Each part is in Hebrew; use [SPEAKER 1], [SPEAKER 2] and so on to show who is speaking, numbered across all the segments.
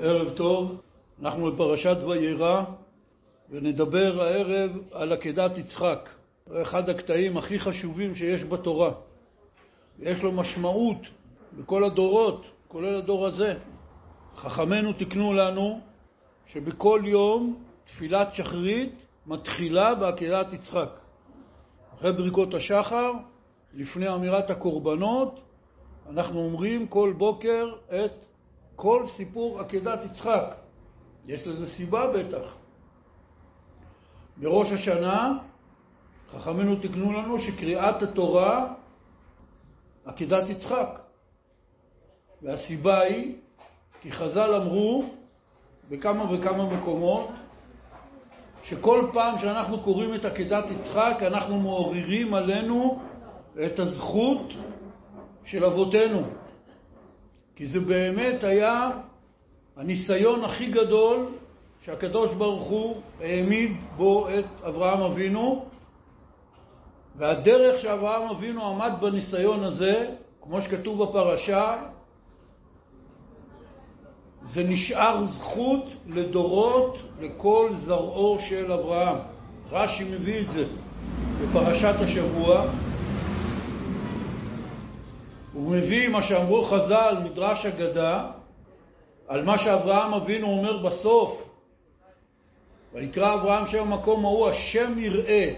[SPEAKER 1] ערב טוב, אנחנו בפרשת וירא ונדבר הערב על עקדת יצחק, אחד הקטעים הכי חשובים שיש בתורה. יש לו משמעות בכל הדורות, כולל הדור הזה. חכמינו תקנו לנו שבכל יום תפילת שחרית מתחילה בעקדת יצחק. אחרי ברכות השחר, לפני אמירת הקורבנות, אנחנו אומרים כל בוקר את כל סיפור עקדת יצחק. יש לזה סיבה בטח. בראש השנה, חכמינו תקנו לנו שקריאת התורה עקדת יצחק. והסיבה היא כי חז"ל אמרו בכמה וכמה מקומות שכל פעם שאנחנו קוראים את עקדת יצחק אנחנו מעוררים עלינו את הזכות של אבותינו. כי זה באמת היה הניסיון הכי גדול שהקדוש ברוך הוא העמיד בו את אברהם אבינו, והדרך שאברהם אבינו עמד בניסיון הזה, כמו שכתוב בפרשה, זה נשאר זכות לדורות לכל זרעו של אברהם. רש"י מביא את זה בפרשת השבוע. הוא מביא מה שאמרו חז"ל, מדרש אגדה, על מה שאברהם אבינו אומר בסוף. ויקרא אברהם שם המקום ההוא השם יראה.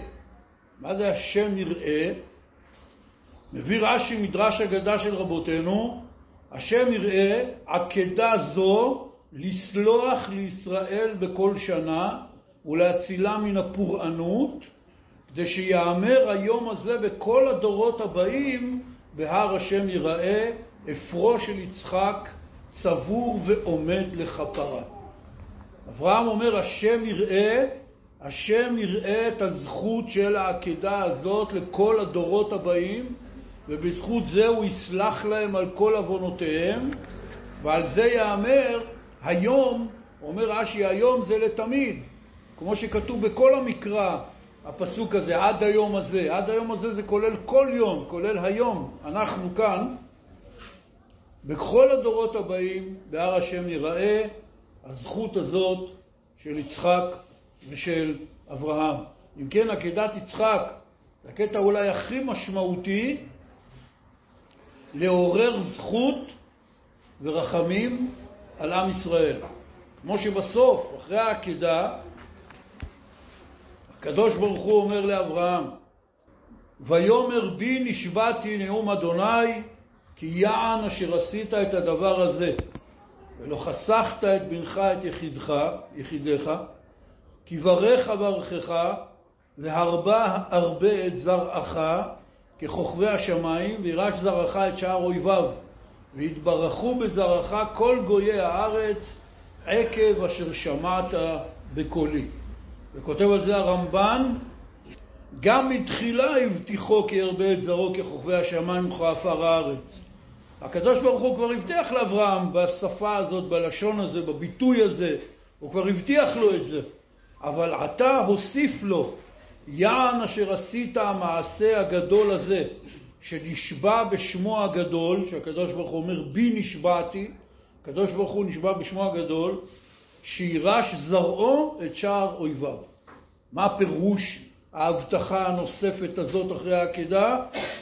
[SPEAKER 1] מה זה השם יראה? מביא רש"י מדרש אגדה של רבותינו, השם יראה עקדה זו לסלוח לישראל בכל שנה ולהצילה מן הפורענות, כדי שיאמר היום הזה בכל הדורות הבאים בהר השם יראה, אפרו של יצחק צבור ועומד לכפרה. אברהם אומר, השם יראה, השם יראה את הזכות של העקדה הזאת לכל הדורות הבאים, ובזכות זה הוא יסלח להם על כל עוונותיהם, ועל זה יאמר, היום, אומר רש"י, היום זה לתמיד, כמו שכתוב בכל המקרא, הפסוק הזה, עד היום הזה. עד היום הזה זה כולל כל יום, כולל היום. אנחנו כאן, בכל הדורות הבאים, בהר השם ייראה הזכות הזאת של יצחק ושל אברהם. אם כן, עקדת יצחק, זה הקטע אולי הכי משמעותי לעורר זכות ורחמים על עם ישראל. כמו שבסוף, אחרי העקדה, הקדוש ברוך הוא אומר לאברהם, ויאמר בי נשבעתי נאום אדוני, כי יען אשר עשית את הדבר הזה, ולא חסכת את בנך את יחידך, יחידך, כי ברך אברכך, והרבה הרבה את זרעך, ככוכבי השמיים, וירש זרעך את שער אויביו, ויתברכו בזרעך כל גויי הארץ, עקב אשר שמעת בקולי. וכותב על זה הרמב"ן, גם מתחילה הבטיחו כי ירבה את זרעו ככוכבי השמיים וכעפר הארץ. הקדוש ברוך הוא כבר הבטיח לאברהם בשפה הזאת, בלשון הזה, בביטוי הזה, הוא כבר הבטיח לו את זה. אבל עתה הוסיף לו, יען אשר עשית המעשה הגדול הזה, שנשבע בשמו הגדול, שהקדוש ברוך הוא אומר בי נשבעתי, הקדוש ברוך הוא נשבע בשמו הגדול, שירש זרעו את שער אויביו. מה פירוש ההבטחה הנוספת הזאת אחרי העקדה?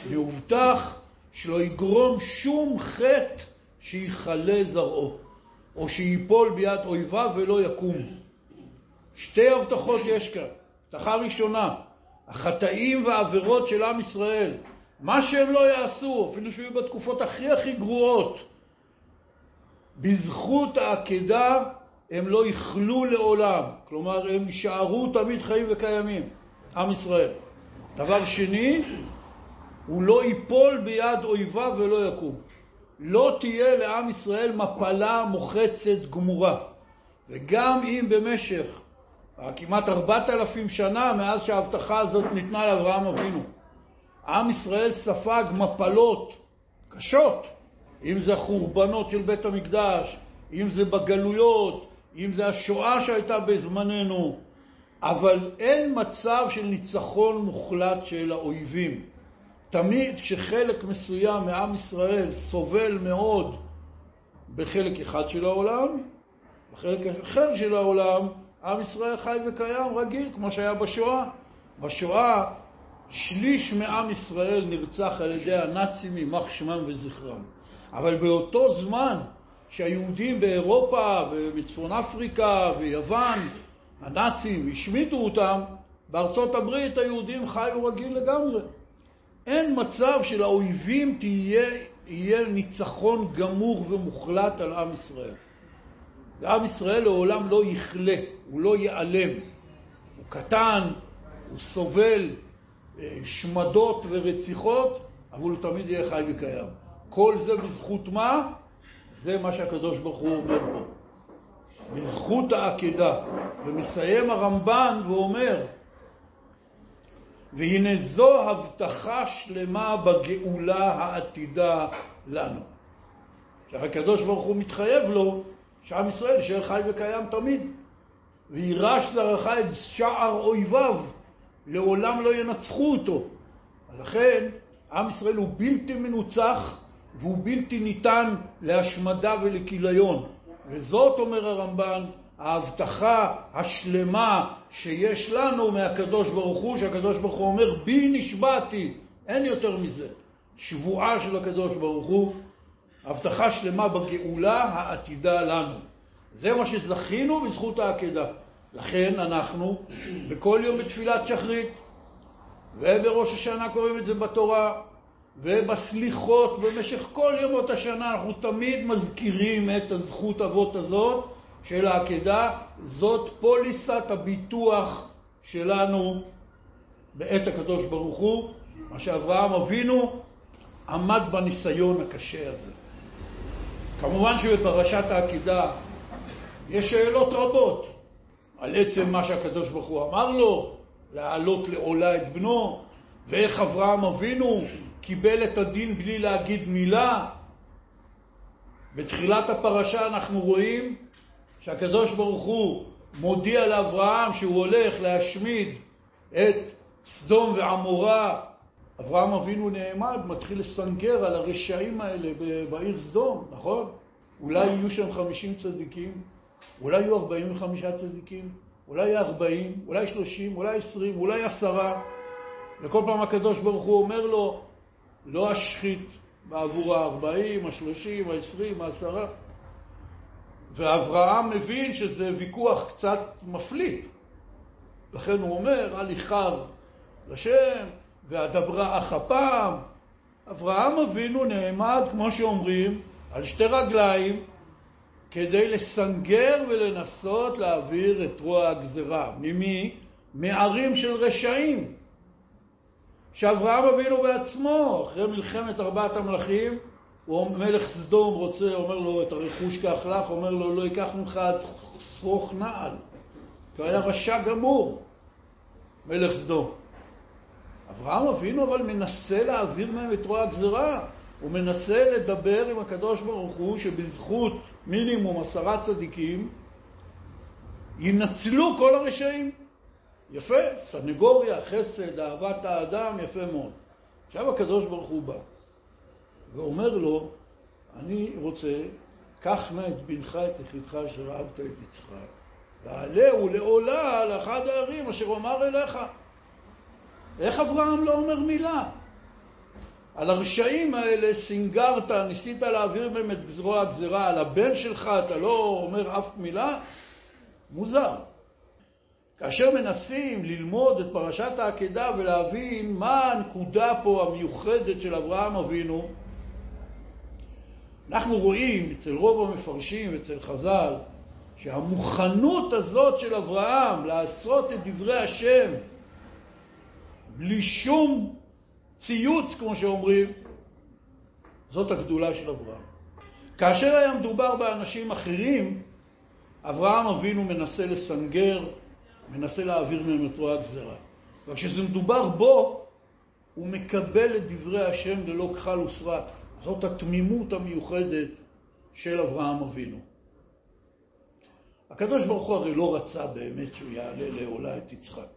[SPEAKER 1] יובטח שלא יגרום שום חטא שיכלה זרעו, או שיפול ביד אויביו ולא יקום. שתי הבטחות יש כאן. הבטחה ראשונה, החטאים והעבירות של עם ישראל, מה שהם לא יעשו, אפילו שהיו בתקופות הכי הכי גרועות, בזכות העקדה הם לא יכלו לעולם, כלומר הם יישארו תמיד חיים וקיימים, עם ישראל. דבר שני, הוא לא ייפול ביד אויביו ולא יקום. לא תהיה לעם ישראל מפלה מוחצת גמורה. וגם אם במשך כמעט ארבעת אלפים שנה מאז שההבטחה הזאת ניתנה לאברהם אבינו, עם ישראל ספג מפלות קשות, אם זה החורבנות של בית המקדש, אם זה בגלויות, אם זה השואה שהייתה בזמננו, אבל אין מצב של ניצחון מוחלט של האויבים. תמיד כשחלק מסוים מעם ישראל סובל מאוד בחלק אחד של העולם, בחלק אחר של העולם, עם ישראל חי וקיים רגיל, כמו שהיה בשואה. בשואה שליש מעם ישראל נרצח על ידי הנאצים, יימח שמם וזכרם. אבל באותו זמן שהיהודים באירופה ובצפון אפריקה ויוון, הנאצים, השמיטו אותם, בארצות הברית היהודים חיו רגיל לגמרי. אין מצב שלאויבים תהיה, יהיה ניצחון גמור ומוחלט על עם ישראל. ועם ישראל לעולם לא יכלה, הוא לא ייעלם. הוא קטן, הוא סובל אה, שמדות ורציחות, אבל הוא תמיד יהיה חי וקיים. כל זה בזכות מה? זה מה שהקדוש ברוך הוא אומר פה. בזכות העקדה. ומסיים הרמב"ן ואומר, והנה זו הבטחה שלמה בגאולה העתידה לנו. שהקדוש ברוך הוא מתחייב לו שעם ישראל יישאר חי וקיים תמיד. וירש זרעך את שער אויביו, לעולם לא ינצחו אותו. לכן עם ישראל הוא בלתי מנוצח והוא בלתי ניתן להשמדה ולכיליון. וזאת, אומר הרמב"ן, ההבטחה השלמה שיש לנו מהקדוש ברוך הוא, שהקדוש ברוך הוא אומר, בי נשבעתי, אין יותר מזה. שבועה של הקדוש ברוך הוא, הבטחה שלמה בגאולה העתידה לנו. זה מה שזכינו בזכות העקדה. לכן אנחנו בכל יום בתפילת שחרית, ובראש השנה קוראים את זה בתורה, ובסליחות במשך כל ימות השנה אנחנו תמיד מזכירים את הזכות אבות הזאת של העקדה, זאת פוליסת הביטוח שלנו בעת הקדוש ברוך הוא, מה שאברהם אבינו עמד בניסיון הקשה הזה. כמובן שבפרשת העקידה יש שאלות רבות על עצם מה שהקדוש ברוך הוא אמר לו, להעלות לעולה את בנו, ואיך אברהם אבינו קיבל את הדין בלי להגיד מילה. בתחילת הפרשה אנחנו רואים שהקדוש ברוך הוא מודיע לאברהם שהוא הולך להשמיד את סדום ועמורה. אברהם אבינו נעמד, מתחיל לסנגר על הרשעים האלה בעיר סדום, נכון? אולי יהיו שם 50 צדיקים, אולי יהיו 45 צדיקים, אולי 40, אולי 30, אולי 20, אולי 10. וכל פעם הקדוש ברוך הוא אומר לו, לא אשחית בעבור ה-40, ה-30, ה-20, ה-10. ואברהם מבין שזה ויכוח קצת מפליא. לכן הוא אומר, אל יכר לשם, והדברה אך הפעם. אברהם אבינו נעמד, כמו שאומרים, על שתי רגליים, כדי לסנגר ולנסות להעביר את רוע הגזרה. ממי? מערים של רשעים. שאברהם אבינו בעצמו, אחרי מלחמת ארבעת המלכים, הוא מלך סדום רוצה, אומר לו, את הרכוש קח לך, אומר לו, לא ייקח ממך עד שרוך נעל. כי היה רשע גמור, מלך סדום. אברהם אבינו אבל מנסה להעביר מהם את רוע הגזרה. הוא מנסה לדבר עם הקדוש ברוך הוא שבזכות מינימום עשרה צדיקים ינצלו כל הרשעים. יפה, סנגוריה, חסד, אהבת האדם, יפה מאוד. עכשיו הקדוש ברוך הוא בא ואומר לו, אני רוצה, קח נא את בנך, את יחידך אשר אהבת את יצחק, ועלהו לעולה על אחד הערים אשר אומר אליך. איך אברהם לא אומר מילה? על הרשעים האלה סינגרת, ניסית להעביר מהם את זרוע הגזירה, על הבן שלך אתה לא אומר אף מילה? מוזר. כאשר מנסים ללמוד את פרשת העקדה ולהבין מה הנקודה פה המיוחדת של אברהם אבינו, אנחנו רואים אצל רוב המפרשים ואצל חז"ל שהמוכנות הזאת של אברהם לעשות את דברי השם בלי שום ציוץ, כמו שאומרים, זאת הגדולה של אברהם. כאשר היה מדובר באנשים אחרים, אברהם אבינו מנסה לסנגר מנסה להעביר מהם את רוע הגזרה. אבל מדובר בו, הוא מקבל את דברי השם ללא כחל וסרק. זאת התמימות המיוחדת של אברהם אבינו. הקדוש ברוך הוא הרי לא רצה באמת שהוא יעלה לעולה את יצחק.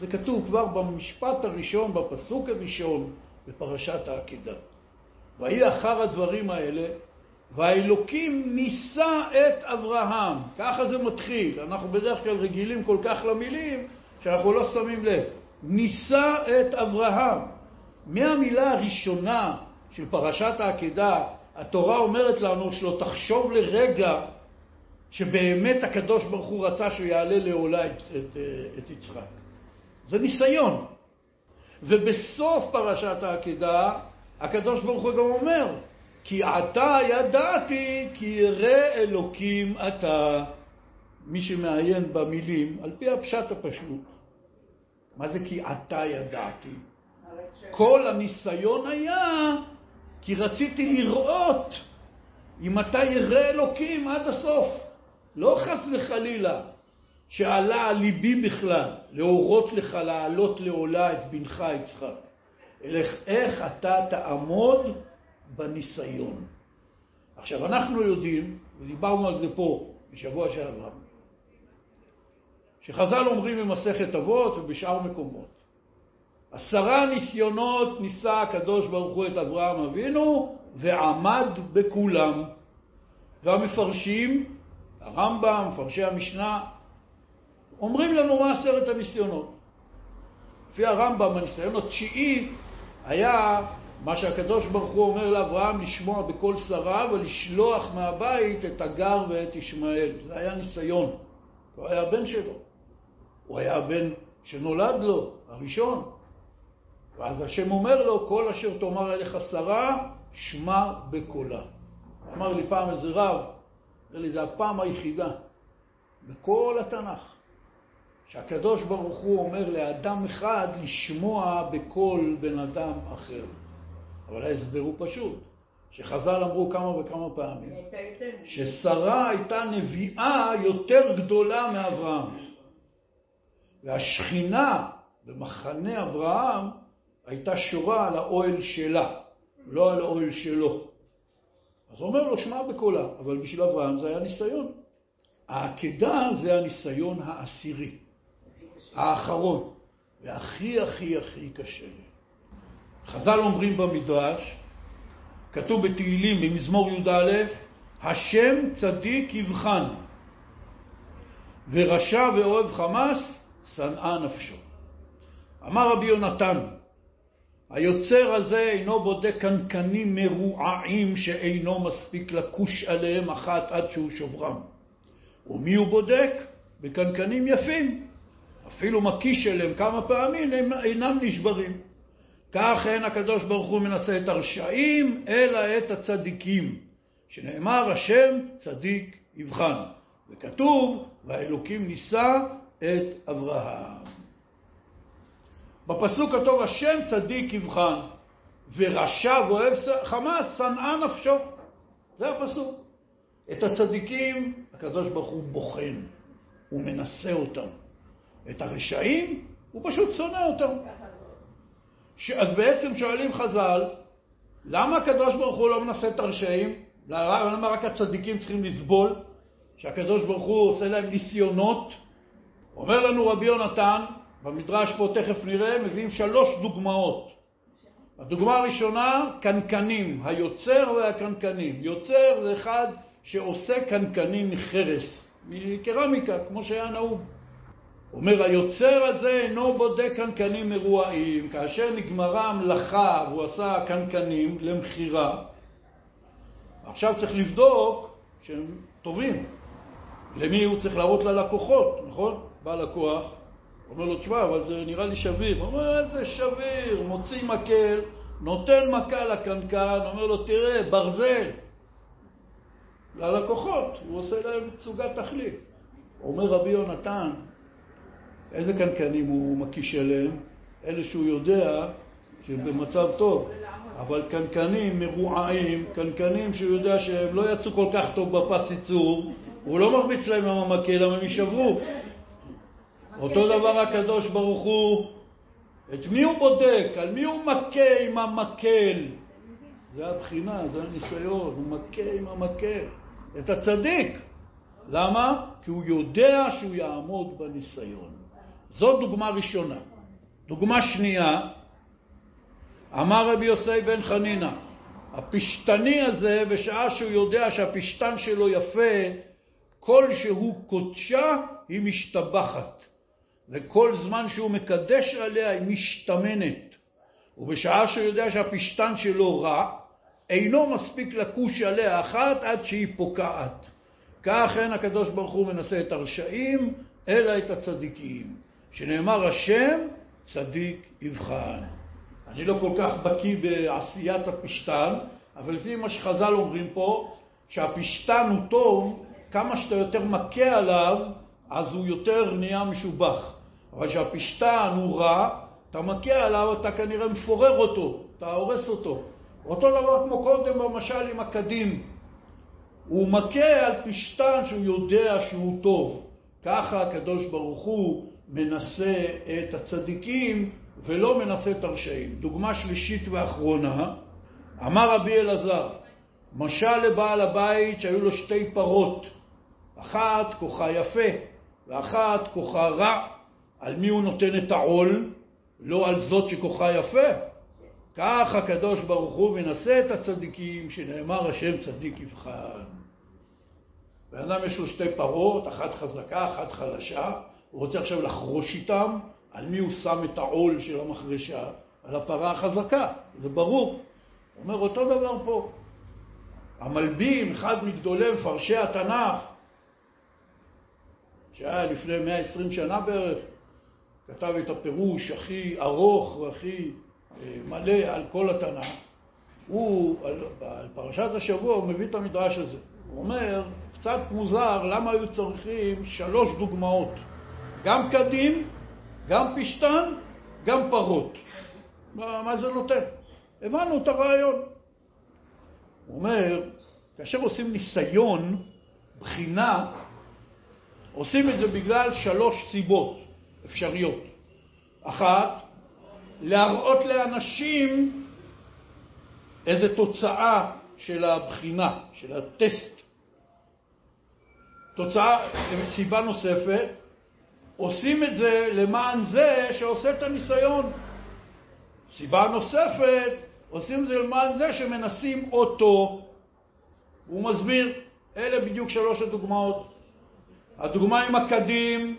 [SPEAKER 1] זה כתוב כבר במשפט הראשון, בפסוק הראשון בפרשת העקידה. ויהי אחר הדברים האלה, והאלוקים ניסה את אברהם. ככה זה מתחיל. אנחנו בדרך כלל רגילים כל כך למילים שאנחנו לא שמים לב. ניסה את אברהם. מהמילה הראשונה של פרשת העקדה, התורה אומרת לנו שלא תחשוב לרגע שבאמת הקדוש ברוך הוא רצה שהוא יעלה לעולה את, את, את יצחק. זה ניסיון. ובסוף פרשת העקדה, הקדוש ברוך הוא גם אומר, כי עתה ידעתי כי ירא אלוקים אתה. מי שמעיין במילים, על פי הפשט הפשוט. מה זה כי עתה ידעתי? כל הניסיון היה כי רציתי לראות אם אתה ירא אלוקים עד הסוף. לא חס וחלילה שעלה על ליבי בכלל להורות לך לעלות לעולה את בנך יצחק, אלא איך אתה תעמוד בניסיון. עכשיו, אנחנו יודעים, ודיברנו על זה פה בשבוע שעבר, שחז"ל אומרים במסכת אבות ובשאר מקומות, עשרה ניסיונות ניסה הקדוש ברוך הוא את אברהם אבינו ועמד בכולם. והמפרשים, הרמב"ם, מפרשי המשנה, אומרים לנו מה עשרת הניסיונות. לפי הרמב"ם, הניסיון התשיעי היה מה שהקדוש ברוך הוא אומר לאברהם לשמוע בקול שרה ולשלוח מהבית את הגר ואת ישמעאל. זה היה ניסיון. הוא היה הבן שלו. הוא היה הבן שנולד לו, הראשון. ואז השם אומר לו, כל אשר תאמר אליך שרה, שמע בקולה. אמר לי פעם איזה רב, אמר לי, זה הפעם היחידה בכל התנ"ך, שהקדוש ברוך הוא אומר לאדם אחד לשמוע בקול בן אדם אחר. אבל ההסבר הוא פשוט, שחז"ל אמרו כמה וכמה פעמים, ששרה הייתה נביאה יותר גדולה מאברהם. והשכינה במחנה אברהם הייתה שורה על האוהל שלה, לא על האוהל שלו. אז הוא אומר לו, שמע בקולה, אבל בשביל אברהם זה היה ניסיון. העקדה זה הניסיון העשירי, האחרון, והכי הכי הכי קשה. חז"ל אומרים במדרש, כתוב בתהילים במזמור י"א, השם צדיק יבחן, ורשע ואוהב חמאס, שנאה נפשו. אמר רבי יונתן, היוצר הזה אינו בודק קנקנים מרועעים שאינו מספיק לקוש עליהם אחת עד שהוא שוברם. ומי הוא בודק? בקנקנים יפים. אפילו מקיש אליהם כמה פעמים הם אינם נשברים. כך אין הקדוש ברוך הוא מנסה את הרשעים, אלא את הצדיקים. שנאמר השם צדיק יבחן. וכתוב, והאלוקים נישא את אברהם. בפסוק כתוב השם צדיק יבחן, ורשע ואוהב חמאס שנאה נפשו. זה הפסוק. את הצדיקים הקדוש ברוך הוא בוחן, הוא מנסה אותם. את הרשעים הוא פשוט שונא אותם. ש... אז בעצם שואלים חז"ל, למה הקדוש ברוך הוא לא מנסה את הרשעים? למה רק הצדיקים צריכים לסבול? שהקדוש ברוך הוא עושה להם ניסיונות? אומר לנו רבי יונתן, במדרש פה תכף נראה, מביאים שלוש דוגמאות. הדוגמה הראשונה, קנקנים, היוצר והקנקנים. יוצר זה אחד שעושה קנקנים מחרס, מקרמיקה, כמו שהיה נהוג. אומר, היוצר הזה אינו בודק קנקנים מרועעים. כאשר נגמרה המלאכה והוא עשה קנקנים למכירה, עכשיו צריך לבדוק שהם טובים. למי הוא צריך להראות ללקוחות, נכון? בא לקוח, אומר לו, תשמע, אבל זה נראה לי שביר. הוא אומר, איזה שביר? מוציא מקל, נותן מכה לקנקן, אומר לו, תראה, ברזל. ללקוחות, הוא עושה להם תצוגת תחליף. אומר רבי יונתן, איזה קנקנים הוא מקיש אליהם? אלה שהוא יודע שהם במצב טוב. אבל קנקנים מרועעים, קנקנים שהוא יודע שהם לא יצאו כל כך טוב בפס ייצור, הוא לא מרביץ להם עם המקל, הם יישברו. אותו דבר הקדוש ברוך הוא, את מי הוא בודק? על מי הוא מכה עם המקל? זה הבחינה, זה הניסיון, הוא מכה עם המקל. את הצדיק. למה? כי הוא יודע שהוא יעמוד בניסיון. זו דוגמה ראשונה. דוגמה שנייה, אמר רבי יוסי בן חנינא, הפשטני הזה, בשעה שהוא יודע שהפשטן שלו יפה, כל שהוא קודשה היא משתבחת, וכל זמן שהוא מקדש עליה היא משתמנת. ובשעה שהוא יודע שהפשטן שלו רע, אינו מספיק לקוש עליה אחת עד שהיא פוקעת. כך אין הקדוש ברוך הוא מנסה את הרשעים, אלא את הצדיקים. שנאמר השם, צדיק יבחן. אני לא כל כך בקיא בעשיית הפשטן, אבל לפי מה שחז"ל אומרים פה, שהפשטן הוא טוב, כמה שאתה יותר מכה עליו, אז הוא יותר נהיה משובח. אבל כשהפשטן הוא רע, אתה מכה עליו, אתה כנראה מפורר אותו, אתה הורס אותו. אותו דבר כמו קודם במשל עם הקדים. הוא מכה על פשטן שהוא יודע שהוא טוב. ככה הקדוש ברוך הוא מנסה את הצדיקים ולא מנסה את הרשעים. דוגמה שלישית ואחרונה, אמר רבי אלעזר, משל לבעל הבית שהיו לו שתי פרות, אחת כוחה יפה ואחת כוחה רע. על מי הוא נותן את העול? לא על זאת שכוחה יפה. כך הקדוש ברוך הוא מנסה את הצדיקים, שנאמר השם צדיק יבחן. בן אדם יש לו שתי פרות, אחת חזקה, אחת חלשה, הוא רוצה עכשיו לחרוש איתם, על מי הוא שם את העול של המחרשה? על הפרה החזקה, זה ברור. הוא אומר אותו דבר פה. המלבים, אחד מגדולי מפרשי התנ"ך, שהיה לפני 120 שנה בערך, כתב את הפירוש הכי ארוך והכי אה, מלא על כל התנ"ך. הוא, על, על פרשת השבוע, הוא מביא את המדרש הזה. הוא אומר, קצת מוזר, למה היו צריכים שלוש דוגמאות? גם קדים, גם פשטן, גם פרות. מה, מה זה נותן? הבנו את הרעיון. הוא אומר, כאשר עושים ניסיון, בחינה, עושים את זה בגלל שלוש סיבות אפשריות. אחת, להראות לאנשים איזה תוצאה של הבחינה, של הטסט. תוצאה, סיבה נוספת, עושים את זה למען זה שעושה את הניסיון. סיבה נוספת, עושים את זה למען זה שמנסים אותו. הוא מסביר, אלה בדיוק שלוש הדוגמאות. הדוגמה עם הקדים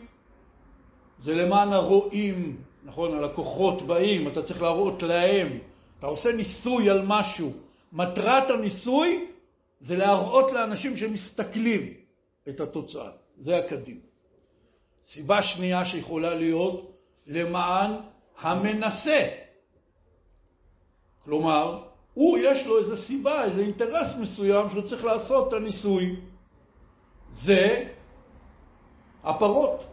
[SPEAKER 1] זה למען הרואים, נכון? הלקוחות באים, אתה צריך להראות להם. אתה עושה ניסוי על משהו. מטרת הניסוי זה להראות לאנשים שמסתכלים את התוצאה. זה הקדים. סיבה שנייה שיכולה להיות למען המנסה. כלומר, הוא יש לו איזו סיבה, איזה אינטרס מסוים שהוא צריך לעשות את הניסוי. זה הפרות.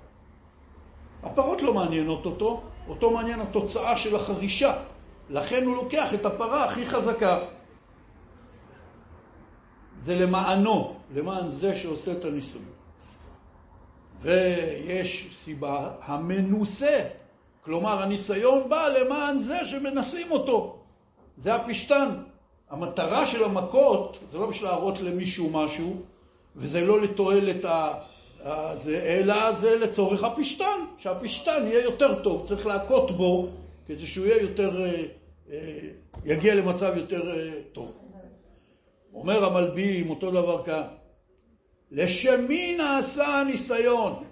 [SPEAKER 1] הפרות לא מעניינות אותו, אותו מעניין התוצאה של החרישה. לכן הוא לוקח את הפרה הכי חזקה. זה למענו, למען זה שעושה את הניסוי. ויש סיבה המנוסה, כלומר הניסיון בא למען זה שמנסים אותו. זה הפשטן. המטרה של המכות זה לא בשביל להראות למישהו משהו, וזה לא לתועלת ה... זה, אלא זה לצורך הפשטן, שהפשטן יהיה יותר טוב, צריך להכות בו כדי שהוא יהיה יותר, אה, אה, יגיע למצב יותר אה, טוב. אומר המלבים אותו דבר כאן, לשם מי נעשה הניסיון?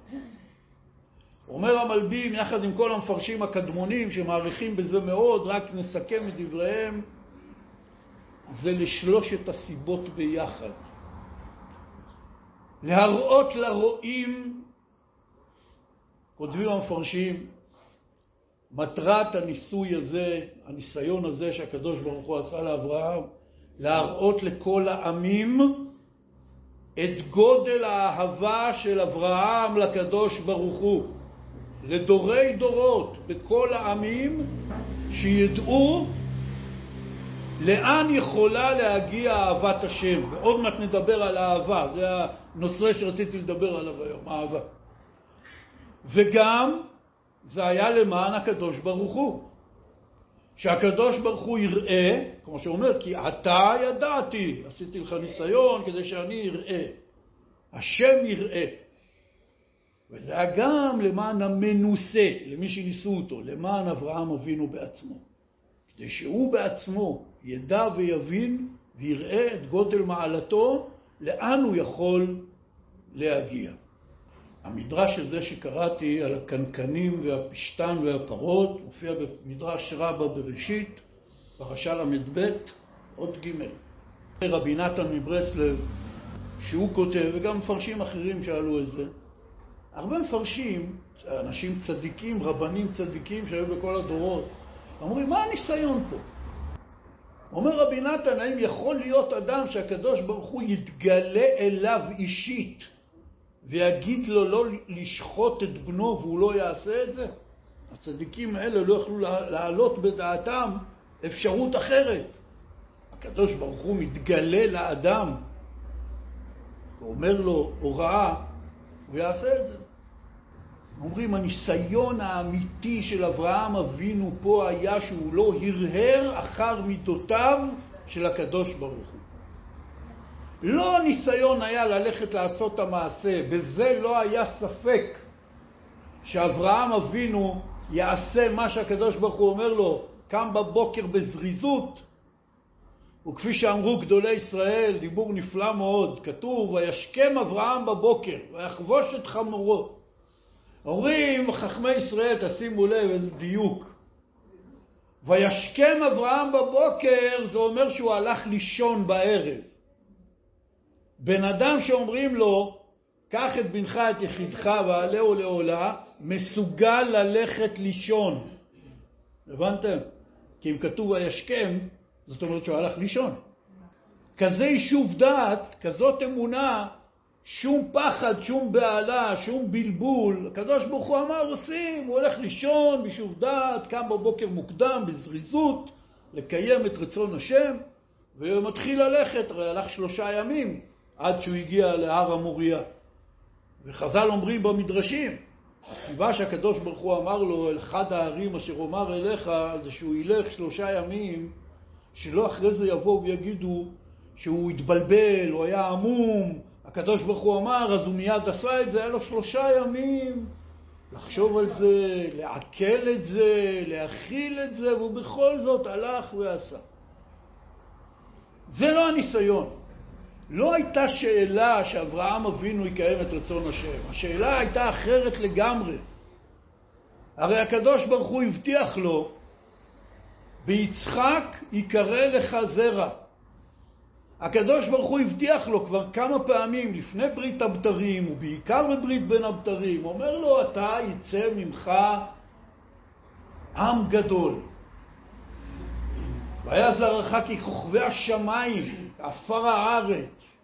[SPEAKER 1] אומר המלבים, יחד עם כל המפרשים הקדמונים שמעריכים בזה מאוד, רק נסכם את דבריהם, זה לשלושת הסיבות ביחד. להראות לרואים, כותבים המפרשים, מטרת הניסוי הזה, הניסיון הזה שהקדוש ברוך הוא עשה לאברהם, להראות לכל העמים את גודל האהבה של אברהם לקדוש ברוך הוא, לדורי דורות, בכל העמים, שידעו לאן יכולה להגיע אהבת השם. ועוד מעט נדבר על אהבה, זה הנושא שרציתי לדבר עליו היום, אהבה. וגם זה היה למען הקדוש ברוך הוא. שהקדוש ברוך הוא יראה, כמו שאומר, כי אתה ידעתי, עשיתי לך ניסיון כדי שאני אראה. השם יראה. וזה היה גם למען המנוסה, למי שניסו אותו, למען אברהם אבינו בעצמו. כדי שהוא בעצמו ידע ויבין ויראה את גודל מעלתו, לאן הוא יכול להגיע. המדרש הזה שקראתי על הקנקנים והפשתן והפרות מופיע במדרש רבה בראשית, פרשה ל"ב, עוד ג'. רבי נתן מברסלב, שהוא כותב, וגם מפרשים אחרים שאלו את זה, הרבה מפרשים, אנשים צדיקים, רבנים צדיקים שהיו בכל הדורות, אומרים, מה הניסיון פה? אומר רבי נתן, האם יכול להיות אדם שהקדוש ברוך הוא יתגלה אליו אישית ויגיד לו לא לשחוט את בנו והוא לא יעשה את זה? הצדיקים האלה לא יכלו להעלות בדעתם אפשרות אחרת. הקדוש ברוך הוא מתגלה לאדם ואומר לו הוראה, הוא יעשה את זה. אומרים, הניסיון האמיתי של אברהם אבינו פה היה שהוא לא הרהר אחר מידותיו של הקדוש ברוך הוא. לא הניסיון היה ללכת לעשות את המעשה, בזה לא היה ספק שאברהם אבינו יעשה מה שהקדוש ברוך הוא אומר לו, קם בבוקר בזריזות, וכפי שאמרו גדולי ישראל, דיבור נפלא מאוד, כתוב, וישכם אברהם בבוקר, ויחבוש את חמורו. אומרים חכמי ישראל, תשימו לב איזה דיוק. וישכם אברהם בבוקר, זה אומר שהוא הלך לישון בערב. בן אדם שאומרים לו, קח את בנך את יחידך ועלהו לעולה, מסוגל ללכת לישון. הבנתם? כי אם כתוב וישכם, זאת אומרת שהוא הלך לישון. כזה יישוב דעת, כזאת אמונה, שום פחד, שום בהלה, שום בלבול. הקדוש ברוך הוא אמר, עושים, הוא הולך לישון ביישוב דעת, קם בבוקר מוקדם, בזריזות, לקיים את רצון השם, ומתחיל ללכת, הרי הלך שלושה ימים עד שהוא הגיע להר המוריה. וחז"ל אומרים במדרשים, הסיבה שהקדוש ברוך הוא אמר לו, אל אחד הערים אשר אומר אליך, זה שהוא ילך שלושה ימים, שלא אחרי זה יבואו ויגידו שהוא התבלבל, הוא היה עמום, הקדוש ברוך הוא אמר, אז הוא מיד עשה את זה, היה לו שלושה ימים לחשוב על זה, לעכל את זה, להכיל את זה, והוא בכל זאת הלך ועשה. זה לא הניסיון. לא הייתה שאלה שאברהם אבינו יקיים את רצון השם. השאלה הייתה אחרת לגמרי. הרי הקדוש ברוך הוא הבטיח לו, ביצחק יקרא לך זרע. הקדוש ברוך הוא הבטיח לו כבר כמה פעמים לפני ברית הבתרים, ובעיקר בברית בין הבתרים, אומר לו, אתה יצא ממך עם גדול. והיה זרעך ככוכבי השמיים, עפר הארץ.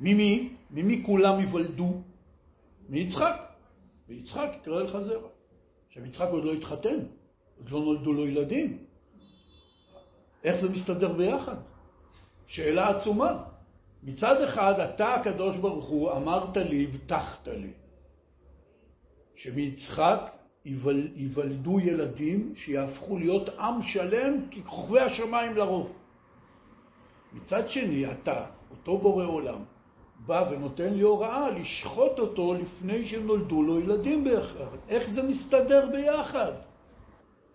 [SPEAKER 1] ממי? ממי כולם ייוולדו? מיצחק. ויצחק יקרא לך זרע. עכשיו יצחק עוד לא התחתן, עוד לא נולדו לו ילדים. איך זה מסתדר ביחד? שאלה עצומה. מצד אחד, אתה, הקדוש ברוך הוא, אמרת לי, הבטחת לי, שמיצחק ייוולדו ילדים שיהפכו להיות עם שלם ככוכבי השמיים לרוב. מצד שני, אתה, אותו בורא עולם, בא ונותן לי הוראה לשחוט אותו לפני שנולדו לו ילדים ביחד. איך זה מסתדר ביחד?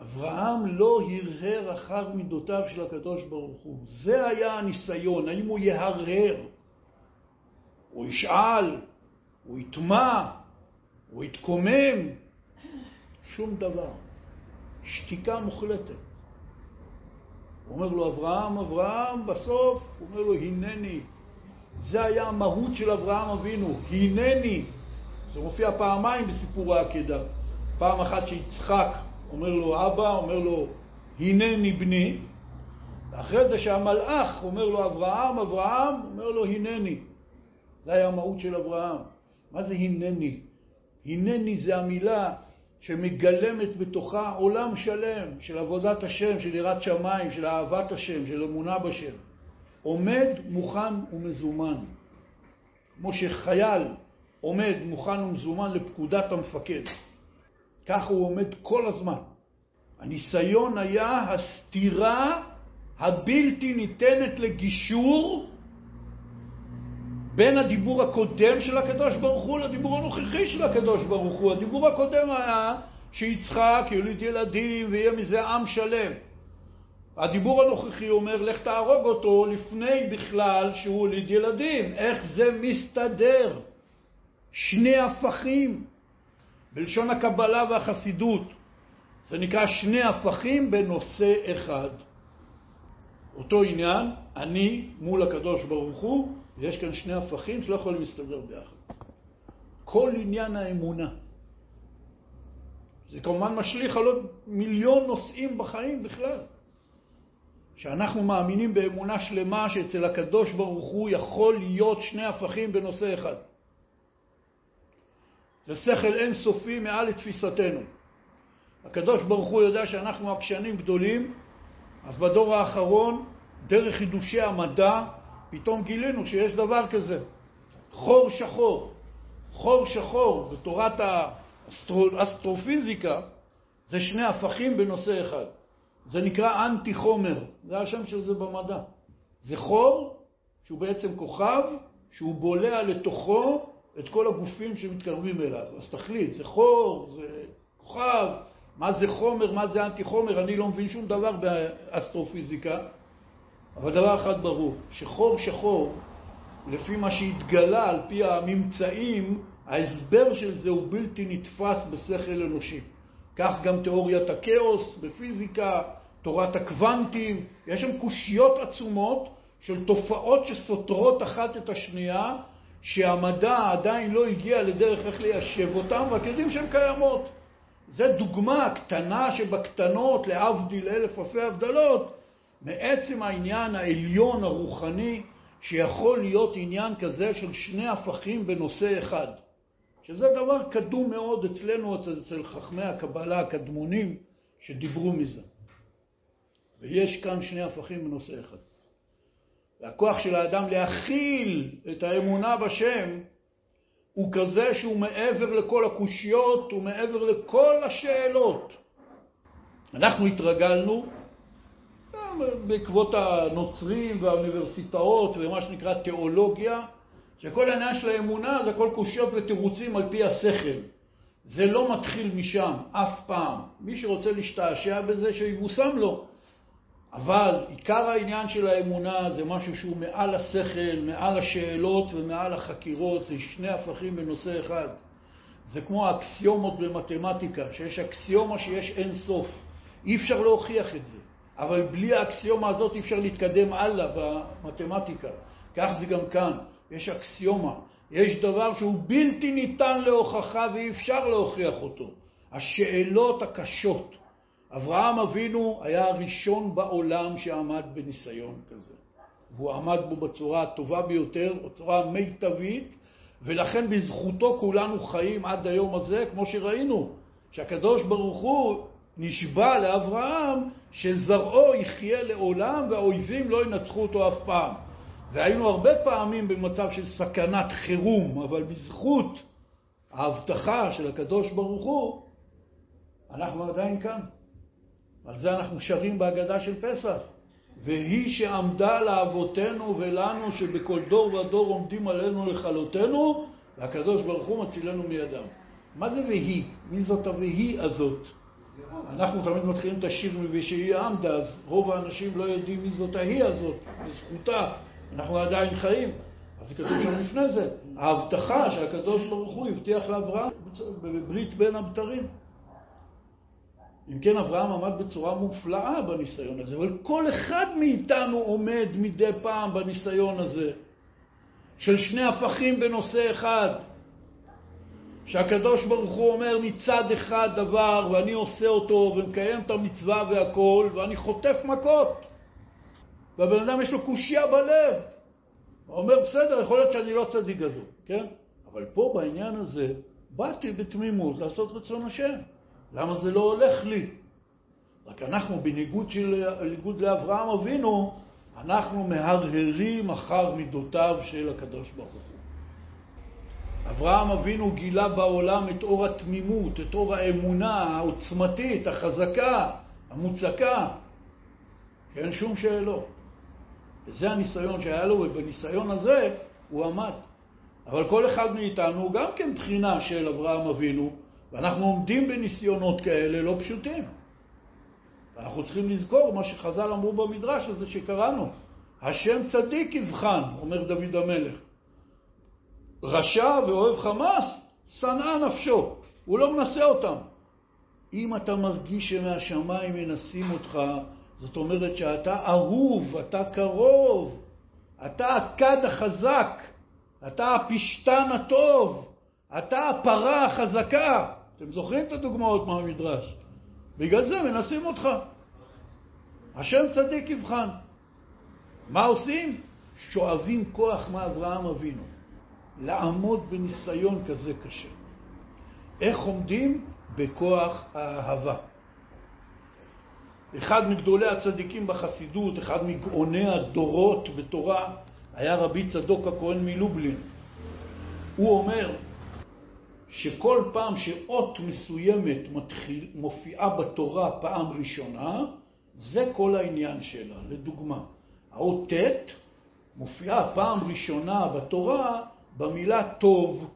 [SPEAKER 1] אברהם לא הרהר אחר מידותיו של הקדוש ברוך הוא. זה היה הניסיון, האם הוא יהרהר, הוא ישאל, הוא יטמע, הוא יתקומם, שום דבר. שתיקה מוחלטת. הוא אומר לו, אברהם, אברהם, בסוף, הוא אומר לו, הנני. זה היה המהות של אברהם אבינו, הנני. זה מופיע פעמיים בסיפור העקדה. פעם אחת שיצחק אומר לו אבא, אומר לו הנני בני, ואחרי זה שהמלאך אומר לו אברהם, אברהם, אומר לו הנני. זה היה המהות של אברהם. מה זה הנני? הנני זה המילה שמגלמת בתוכה עולם שלם של עבודת השם, של יראת שמיים, של אהבת השם, של אמונה בשם. עומד, מוכן ומזומן. כמו שחייל עומד, מוכן ומזומן לפקודת המפקד. כך הוא עומד כל הזמן. הניסיון היה הסתירה הבלתי ניתנת לגישור בין הדיבור הקודם של הקדוש ברוך הוא לדיבור הנוכחי של הקדוש ברוך הוא. הדיבור הקודם היה שיצחק יוליד ילדים ויהיה מזה עם שלם. הדיבור הנוכחי אומר, לך תהרוג אותו לפני בכלל שהוא הוליד ילדים. איך זה מסתדר? שני הפכים. בלשון הקבלה והחסידות, זה נקרא שני הפכים בנושא אחד. אותו עניין, אני מול הקדוש ברוך הוא, ויש כאן שני הפכים שלא יכולים להסתדר ביחד. כל עניין האמונה. זה כמובן משליך על עוד מיליון נושאים בחיים בכלל. שאנחנו מאמינים באמונה שלמה שאצל הקדוש ברוך הוא יכול להיות שני הפכים בנושא אחד. זה שכל אינסופי מעל לתפיסתנו. הקדוש ברוך הוא יודע שאנחנו עקשנים גדולים, אז בדור האחרון, דרך חידושי המדע, פתאום גילינו שיש דבר כזה. חור שחור. חור שחור בתורת האסטרופיזיקה זה שני הפכים בנושא אחד. זה נקרא אנטי חומר, זה השם של זה במדע. זה חור שהוא בעצם כוכב, שהוא בולע לתוכו את כל הגופים שמתקרבים אליו. אז תחליט, זה חור, זה כוכב, מה זה חומר, מה זה אנטי חומר, אני לא מבין שום דבר באסטרופיזיקה, אבל דבר אחד ברור, שחור שחור, לפי מה שהתגלה על פי הממצאים, ההסבר של זה הוא בלתי נתפס בשכל אנושי. כך גם תיאוריית הכאוס בפיזיקה, תורת הקוונטים, יש שם קושיות עצומות של תופעות שסותרות אחת את השנייה, שהמדע עדיין לא הגיע לדרך איך ליישב אותם, רק יודעים שהן קיימות. זה דוגמה קטנה שבקטנות, להבדיל אלף אלפי הבדלות, מעצם העניין העליון הרוחני, שיכול להיות עניין כזה של שני הפכים בנושא אחד. שזה דבר קדום מאוד אצלנו, אצל חכמי הקבלה הקדמונים שדיברו מזה. ויש כאן שני הפכים בנושא אחד. והכוח של האדם להכיל את האמונה בשם הוא כזה שהוא מעבר לכל הקושיות, הוא מעבר לכל השאלות. אנחנו התרגלנו, בעקבות הנוצרים והאוניברסיטאות ומה שנקרא תיאולוגיה, שכל העניין של האמונה זה הכל קושיות ותירוצים על פי השכל. זה לא מתחיל משם, אף פעם. מי שרוצה להשתעשע בזה, שיבושם לו. אבל עיקר העניין של האמונה זה משהו שהוא מעל השכל, מעל השאלות ומעל החקירות, זה שני הפכים בנושא אחד. זה כמו האקסיומות במתמטיקה, שיש אקסיומה שיש אין סוף. אי אפשר להוכיח את זה, אבל בלי האקסיומה הזאת אי אפשר להתקדם הלאה במתמטיקה. כך זה גם כאן, יש אקסיומה, יש דבר שהוא בלתי ניתן להוכחה ואי אפשר להוכיח אותו. השאלות הקשות. אברהם אבינו היה הראשון בעולם שעמד בניסיון כזה. והוא עמד בו בצורה הטובה ביותר, בצורה מיטבית, ולכן בזכותו כולנו חיים עד היום הזה, כמו שראינו, שהקדוש ברוך הוא נשבע לאברהם שזרעו יחיה לעולם והאויבים לא ינצחו אותו אף פעם. והיינו הרבה פעמים במצב של סכנת חירום, אבל בזכות ההבטחה של הקדוש ברוך הוא, אנחנו עדיין כאן. על זה אנחנו שרים בהגדה של פסח. והיא שעמדה לאבותינו ולנו שבכל דור ודור עומדים עלינו לכלותנו, והקדוש ברוך הוא מצילנו מידם. מה זה והיא? מי זאת הוהיא הזאת? אנחנו תמיד מתחילים את השיר מ"ושהיא עמדה", אז רוב האנשים לא יודעים מי זאת ההיא הזאת, בזכותה, אנחנו עדיין חיים. אז זה כתוב שם לפני זה, ההבטחה שהקדוש ברוך הוא הבטיח לאברהם בברית בין הבתרים. אם כן, אברהם עמד בצורה מופלאה בניסיון הזה, אבל כל אחד מאיתנו עומד מדי פעם בניסיון הזה, של שני הפכים בנושא אחד. שהקדוש ברוך הוא אומר מצד אחד דבר ואני עושה אותו ומקיים את המצווה והכל ואני חוטף מכות והבן אדם יש לו קושייה בלב הוא אומר בסדר יכול להיות שאני לא צדיק גדול כן אבל פה בעניין הזה באתי בתמימות לעשות רצון השם למה זה לא הולך לי? רק אנחנו, בניגוד של, לאברהם אבינו, אנחנו מהרהרים אחר מידותיו של הקדוש ברוך הוא. אברהם אבינו גילה בעולם את אור התמימות, את אור האמונה העוצמתית, החזקה, המוצקה, שאין שום שאלות. וזה הניסיון שהיה לו, ובניסיון הזה הוא עמד. אבל כל אחד מאיתנו הוא גם כן בחינה של אברהם אבינו, ואנחנו עומדים בניסיונות כאלה לא פשוטים. אנחנו צריכים לזכור מה שחז"ל אמרו במדרש הזה שקראנו. השם צדיק יבחן, אומר דוד המלך. רשע ואוהב חמאס, שנאה נפשו, הוא לא מנסה אותם. אם אתה מרגיש שמהשמיים מנסים אותך, זאת אומרת שאתה אהוב, אתה קרוב, אתה הכד החזק, אתה הפשתן הטוב, אתה הפרה החזקה. אתם זוכרים את הדוגמאות מהמדרש? בגלל זה מנסים אותך. השם צדיק יבחן. מה עושים? שואבים כוח מאברהם אבינו. לעמוד בניסיון כזה קשה. איך עומדים? בכוח האהבה. אחד מגדולי הצדיקים בחסידות, אחד מגאוני הדורות בתורה, היה רבי צדוק הכהן מלובלין. הוא אומר שכל פעם שאות מסוימת מתחיל, מופיעה בתורה פעם ראשונה, זה כל העניין שלה. לדוגמה, האות ט' מופיעה פעם ראשונה בתורה במילה טוב.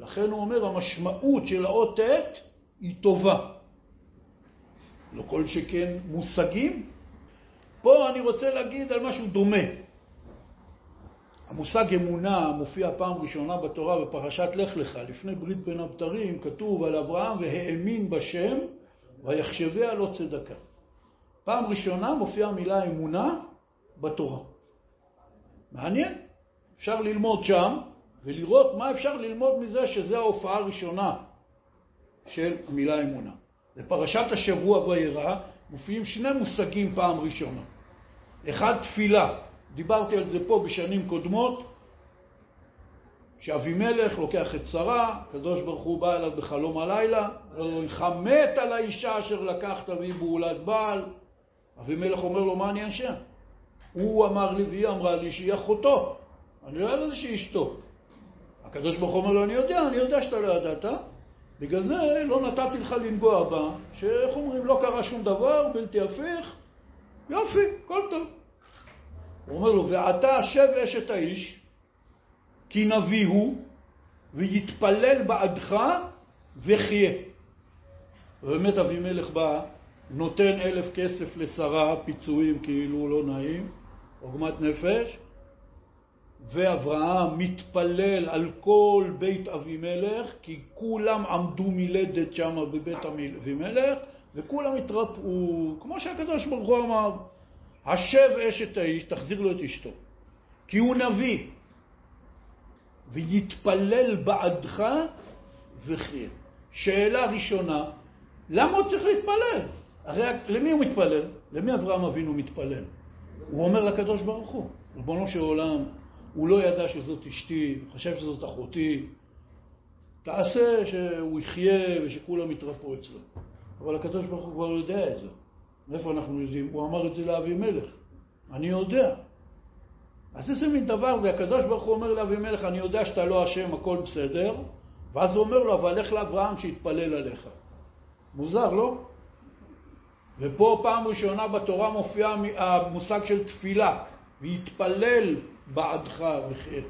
[SPEAKER 1] לכן הוא אומר, המשמעות של האות ט' היא טובה. לא כל שכן מושגים. פה אני רוצה להגיד על משהו דומה. המושג אמונה מופיע פעם ראשונה בתורה בפרשת לך לך, לפני ברית בין הבתרים, כתוב על אברהם והאמין בשם ויחשביה לא צדקה. פעם ראשונה מופיעה המילה אמונה בתורה. מעניין, אפשר ללמוד שם ולראות מה אפשר ללמוד מזה שזה ההופעה הראשונה של המילה אמונה. בפרשת השבוע וירא מופיעים שני מושגים פעם ראשונה. אחד תפילה, דיברתי על זה פה בשנים קודמות, שאבימלך לוקח את שרה, הקדוש ברוך הוא בא אליו בחלום הלילה, אומר מת על האישה אשר לקחת והיא בעולת בעל. אבימלך אומר לו, מה אני אשם? הוא אמר לי והיא אמרה לי שהיא אחותו, אני לא ידעתי שהיא אשתו. הקדוש ברוך הוא אומר לו, אני יודע, אני יודע שאתה לא ידעת, בגלל זה לא נתתי לך לנגוע בה, שאיך אומרים, לא קרה שום דבר, בלתי הפיך, יופי, הכל טוב. הוא אומר לו, ועתה שב אשת האיש, כי נביא הוא, ויתפלל בעדך, וחיה. ובאמת אבימלך בא, נותן אלף כסף לשרה, פיצויים כאילו לא נעים, עוגמת נפש, ואברהם מתפלל על כל בית אבימלך, כי כולם עמדו מלדת שם בבית אבימלך, וכולם התרפאו, כמו שהקדוש ברוך הוא אמר, השב אשת האיש, תחזיר לו את אשתו, כי הוא נביא, ויתפלל בעדך וחיה. שאלה ראשונה, למה הוא צריך להתפלל? הרי למי הוא מתפלל? למי אברהם אבינו מתפלל? הוא אומר לקדוש ברוך הוא, ריבונו של עולם, הוא לא ידע שזאת אשתי, חשב שזאת אחותי. תעשה שהוא יחיה ושכולם יתרפאו אצלו. אבל הקדוש ברוך הוא כבר יודע את זה. מאיפה אנחנו יודעים? הוא אמר את זה לאבימלך. אני יודע. אז איזה מין דבר זה? הקדוש ברוך הוא אומר לאבימלך, אני יודע שאתה לא אשם, הכל בסדר. ואז הוא אומר לו, אבל לך לאברהם שיתפלל עליך. מוזר, לא? ופה פעם ראשונה בתורה מופיע המושג של תפילה, ויתפלל בעדך וחטא.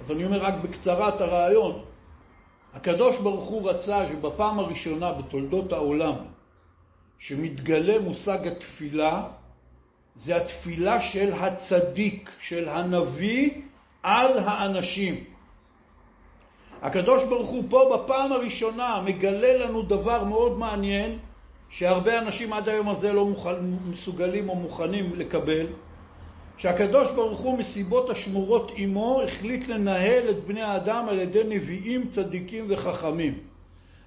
[SPEAKER 1] אז אני אומר רק בקצרה את הרעיון. הקדוש ברוך הוא רצה שבפעם הראשונה בתולדות העולם שמתגלה מושג התפילה, זה התפילה של הצדיק, של הנביא, על האנשים. הקדוש ברוך הוא פה בפעם הראשונה מגלה לנו דבר מאוד מעניין, שהרבה אנשים עד היום הזה לא מוכן, מסוגלים או מוכנים לקבל, שהקדוש ברוך הוא מסיבות השמורות עמו החליט לנהל את בני האדם על ידי נביאים, צדיקים וחכמים.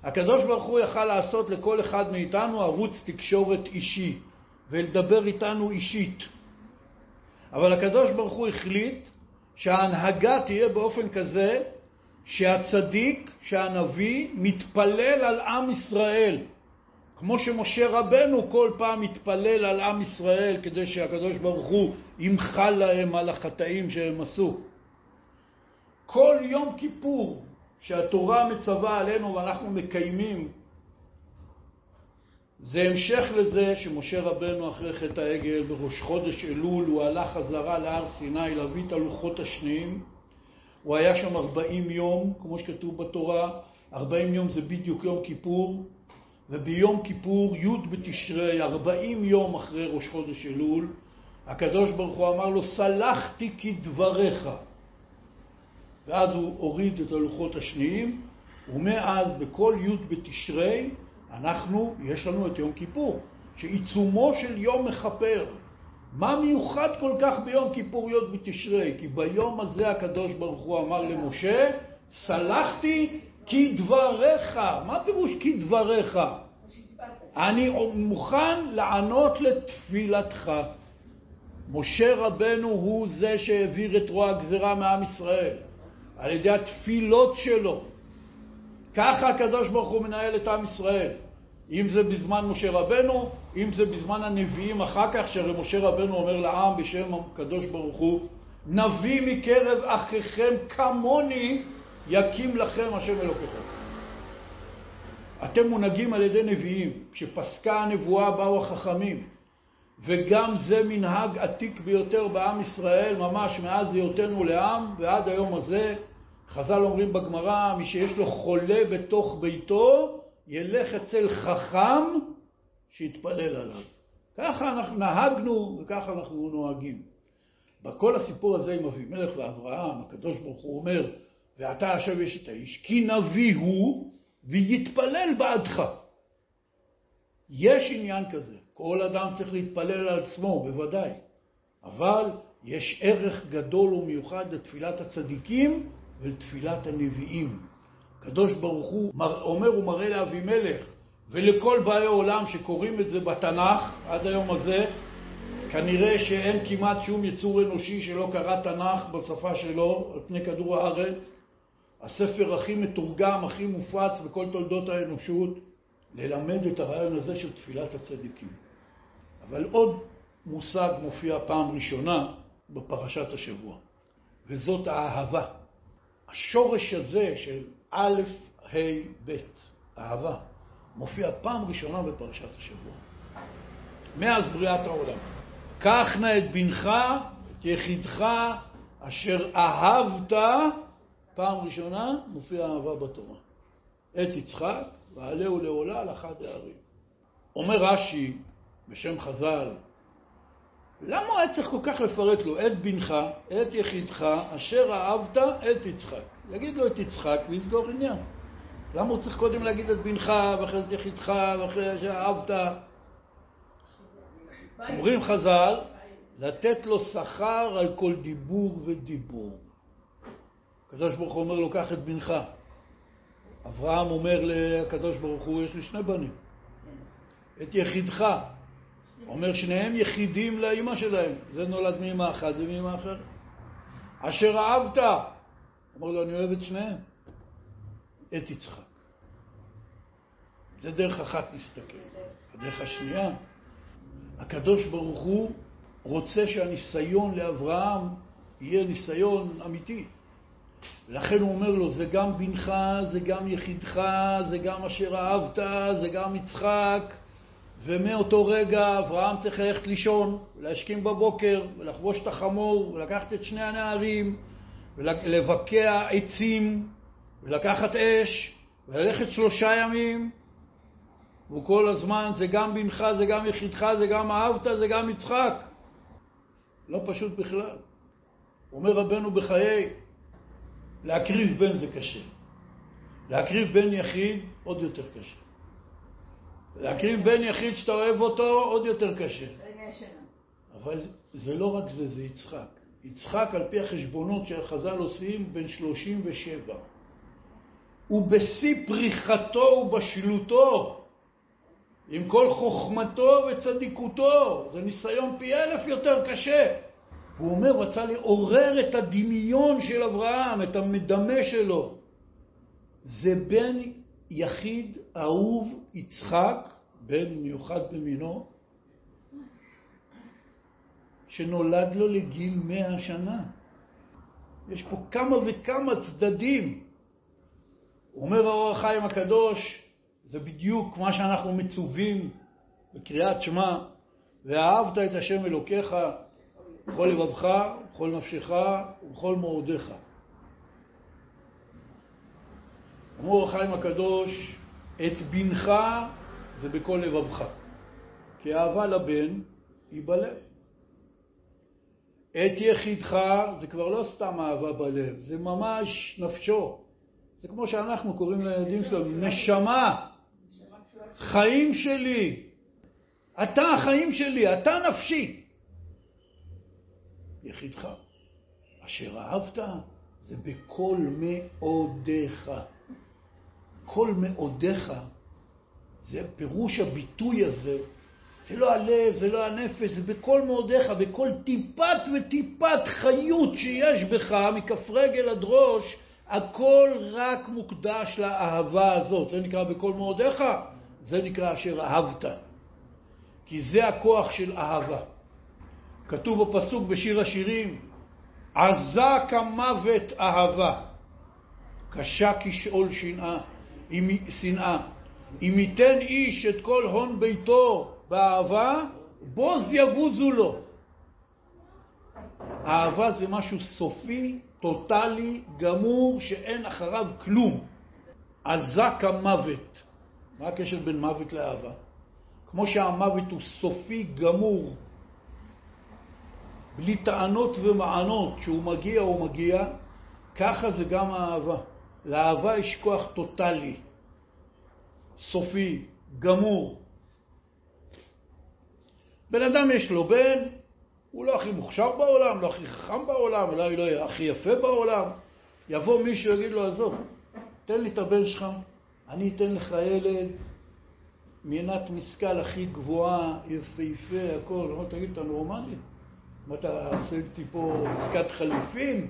[SPEAKER 1] הקדוש ברוך הוא יכל לעשות לכל אחד מאיתנו ערוץ תקשורת אישי ולדבר איתנו אישית. אבל הקדוש ברוך הוא החליט שההנהגה תהיה באופן כזה שהצדיק, שהנביא, מתפלל על עם ישראל. כמו שמשה רבנו כל פעם מתפלל על עם ישראל כדי שהקדוש ברוך הוא ימחל להם על החטאים שהם עשו. כל יום כיפור שהתורה מצווה עלינו ואנחנו מקיימים, זה המשך לזה שמשה רבנו אחרי חטא העגל בראש חודש אלול הוא הלך חזרה להר סיני להביא את הלוחות השניים. הוא היה שם 40 יום, כמו שכתוב בתורה, 40 יום זה בדיוק יום כיפור. וביום כיפור, י' בתשרי, 40 יום אחרי ראש חודש אלול, הקדוש ברוך הוא אמר לו, סלחתי כדבריך. ואז הוא הוריד את הלוחות השניים, ומאז בכל י' בתשרי, אנחנו, יש לנו את יום כיפור, שעיצומו של יום מכפר. מה מיוחד כל כך ביום כיפור י' בתשרי? כי ביום הזה הקדוש ברוך הוא אמר למשה, סלחתי כדבריך. מה פירוש כדבריך? אני מוכן לענות לתפילתך. משה רבנו הוא זה שהעביר את רוע הגזירה מעם ישראל, על ידי התפילות שלו. ככה הקדוש ברוך הוא מנהל את עם ישראל. אם זה בזמן משה רבנו, אם זה בזמן הנביאים אחר כך, שהרי משה רבנו אומר לעם בשם הקדוש ברוך הוא, נביא מקרב אחיכם כמוני יקים לכם השם אלוקיכם. אתם מונהגים על ידי נביאים. כשפסקה הנבואה באו החכמים. וגם זה מנהג עתיק ביותר בעם ישראל, ממש מאז היותנו לעם ועד היום הזה. חז"ל אומרים בגמרא, מי שיש לו חולה בתוך ביתו, ילך אצל חכם שיתפלל עליו. ככה אנחנו נהגנו וככה אנחנו נוהגים. בכל הסיפור הזה עם אבימלך ואברהם, הקדוש ברוך הוא אומר, ואתה עכשיו יש את האיש, כי נביא הוא ויתפלל בעדך. יש עניין כזה, כל אדם צריך להתפלל על עצמו, בוודאי, אבל יש ערך גדול ומיוחד לתפילת הצדיקים ולתפילת הנביאים. הקדוש ברוך הוא אומר ומראה לאבימלך ולכל באי עולם שקוראים את זה בתנ"ך עד היום הזה, כנראה שאין כמעט שום יצור אנושי שלא קרא תנ"ך בשפה שלו על פני כדור הארץ. הספר הכי מתורגם, הכי מופץ בכל תולדות האנושות, ללמד את הרעיון הזה של תפילת הצדיקים. אבל עוד מושג מופיע פעם ראשונה בפרשת השבוע, וזאת האהבה. השורש הזה של א', ה', ב', אהבה, מופיע פעם ראשונה בפרשת השבוע. מאז בריאת העולם. קח נא את בנך, את יחידך, אשר אהבת, פעם ראשונה מופיע אהבה בתורה. את יצחק, ועלהו לעולה על אחד הערים. אומר רש"י, בשם חז"ל, למה הוא היה צריך כל כך לפרט לו את בנך, את יחידך, אשר אהבת את יצחק? יגיד לו את יצחק ויסגור עניין. למה הוא צריך קודם להגיד את בנך, ואחרי זה יחידך, ואחרי שאהבת? אומרים חז"ל, לתת לו שכר על כל דיבור ודיבור. הקדוש ברוך הוא אומר לו, קח את בנך. אברהם אומר לקדוש ברוך הוא, יש לי שני בנים. את יחידך. אומר שניהם יחידים לאימא שלהם. זה נולד מאמא אחת, זה מאמא אחרת. אשר אהבת. אמר לו, אני אוהב את שניהם. את יצחק. זה דרך אחת להסתכל. הדרך השנייה, הקדוש ברוך הוא רוצה שהניסיון לאברהם יהיה ניסיון אמיתי. ולכן הוא אומר לו, זה גם בנך, זה גם יחידך, זה גם אשר אהבת, זה גם יצחק. ומאותו רגע אברהם צריך ללכת לישון, להשכים בבוקר, ולחבוש את החמור, ולקחת את שני הנערים, ולבקע עצים, ולקחת אש, וללכת שלושה ימים, והוא כל הזמן, זה גם בנך, זה גם יחידך, זה גם אהבת, זה גם יצחק. לא פשוט בכלל. אומר רבנו בחיי, להקריב בן זה קשה. להקריב בן יחיד עוד יותר קשה. להקריב בן יחיד שאתה אוהב אותו עוד יותר קשה. אבל זה לא רק זה, זה יצחק. יצחק על פי החשבונות שהחז"ל עושים בן 37. הוא בשיא פריחתו ובשלותו, עם כל חוכמתו וצדיקותו. זה ניסיון פי אלף יותר קשה. הוא אומר, רצה לעורר את הדמיון של אברהם, את המדמה שלו. זה בן יחיד, אהוב, יצחק, בן מיוחד במינו, שנולד לו לגיל מאה שנה. יש פה כמה וכמה צדדים. אומר האור החיים הקדוש, זה בדיוק מה שאנחנו מצווים בקריאת שמע, ואהבת את השם אלוקיך בכל לבבך, בכל נפשך ובכל מאודיך. אמור החיים הקדוש, את בנך זה בכל לבבך. כי אהבה לבן היא בלב. את יחידך זה כבר לא סתם אהבה בלב, זה ממש נפשו. זה כמו שאנחנו קוראים לילדים שלנו, נשמה, חיים שלי. אתה החיים שלי, אתה נפשי. יחידך. אשר אהבת זה בכל מאודיך. כל מאודיך, זה פירוש הביטוי הזה, זה לא הלב, זה לא הנפש, זה בכל מאודיך, בכל טיפת וטיפת חיות שיש בך, מכף רגל עד ראש, הכל רק מוקדש לאהבה הזאת. זה נקרא בכל מאודיך, זה נקרא אשר אהבת. כי זה הכוח של אהבה. כתוב בפסוק בשיר השירים, עזה כמוות אהבה, קשה כשאול שנאה, שנאה. אם ייתן איש את כל הון ביתו באהבה, בוז יבוזו לו. אהבה זה משהו סופי, טוטלי, גמור, שאין אחריו כלום. עזה כמוות. מה הקשר בין מוות לאהבה? כמו שהמוות הוא סופי גמור, בלי טענות ומענות, שהוא מגיע הוא מגיע, ככה זה גם האהבה. לאהבה יש כוח טוטלי, סופי, גמור. בן אדם יש לו בן, הוא לא הכי מוכשר בעולם, לא הכי חכם בעולם, אולי לא יהיה הכי יפה בעולם. יבוא מישהו ויגיד לו, עזוב, תן לי את הבן שלך, אני אתן לך ילד מעינת משכל הכי גבוהה, יפהפה, הכל. תגיד, אתה נורמלי? מה אתה עושה איתי פה עסקת חליפין?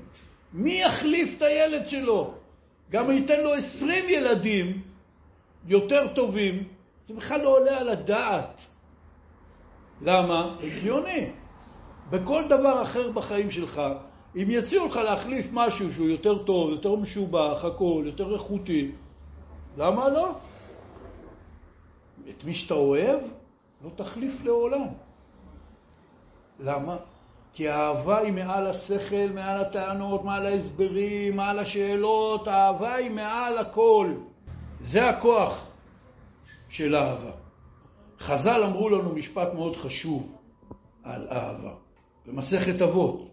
[SPEAKER 1] מי יחליף את הילד שלו? גם אם ייתן לו עשרים ילדים יותר טובים, זה בכלל לא עולה על הדעת. למה? הגיוני. בכל דבר אחר בחיים שלך, אם יציעו לך להחליף משהו שהוא יותר טוב, יותר משובח, הכל, יותר איכותי, למה לא? את מי שאתה אוהב, לא תחליף לעולם. למה? כי האהבה היא מעל השכל, מעל הטענות, מעל ההסברים, מעל השאלות, האהבה היא מעל הכל. זה הכוח של אהבה. חז"ל אמרו לנו משפט מאוד חשוב על אהבה, במסכת אבות.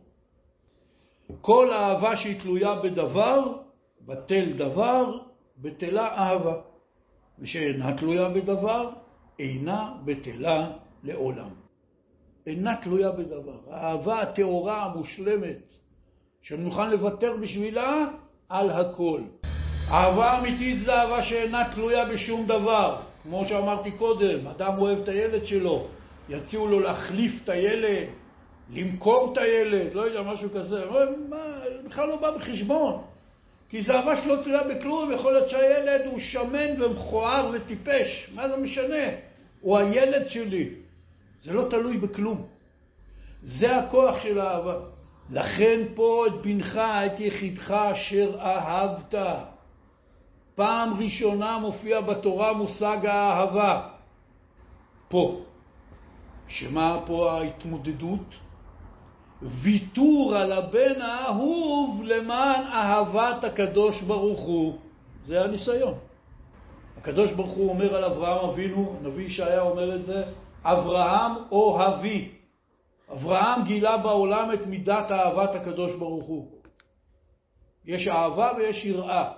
[SPEAKER 1] כל אהבה שהיא תלויה בדבר, בטל דבר, בטלה אהבה. ושאינה תלויה בדבר, אינה בטלה לעולם. אינה תלויה בדבר. האהבה הטהורה המושלמת, שאני מוכן לוותר בשבילה על הכל. אהבה אמיתית זה אהבה שאינה תלויה בשום דבר. כמו שאמרתי קודם, אדם אוהב את הילד שלו, יציעו לו להחליף את הילד, למכור את הילד, לא יודע, משהו כזה. מה, בכלל לא בא בחשבון. כי זה אהבה שלא תלויה בכלום, יכול להיות שהילד הוא שמן ומכוער וטיפש, מה זה משנה? הוא הילד שלי. זה לא תלוי בכלום. זה הכוח של האהבה. לכן פה את בנך, את יחידך אשר אהבת. פעם ראשונה מופיע בתורה מושג האהבה. פה. שמה פה ההתמודדות? ויתור על הבן האהוב למען אהבת הקדוש ברוך הוא. זה הניסיון. הקדוש ברוך הוא אומר על אברהם אבינו, נביא ישעיה אומר את זה, אברהם אוהבי. אברהם גילה בעולם את מידת אהבת הקדוש ברוך הוא. יש אהבה ויש יראה.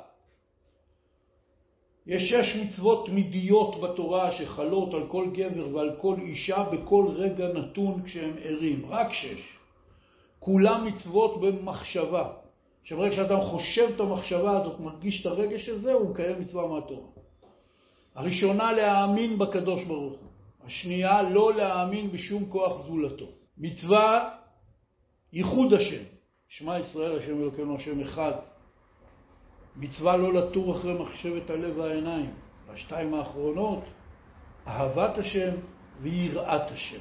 [SPEAKER 1] יש שש מצוות תמידיות בתורה שחלות על כל גבר ועל כל אישה בכל רגע נתון כשהם ערים. רק שש. כולם מצוות במחשבה. שברגע שאדם חושב את המחשבה הזאת, מרגיש את הרגש הזה, הוא מקיים מצווה מהתורה. הראשונה, להאמין בקדוש ברוך. השנייה, לא להאמין בשום כוח זולתו. מצווה, ייחוד השם. שמע ישראל, השם אלוקינו, השם אחד. מצווה לא לטור אחרי מחשבת הלב והעיניים. והשתיים האחרונות, אהבת השם ויראת השם.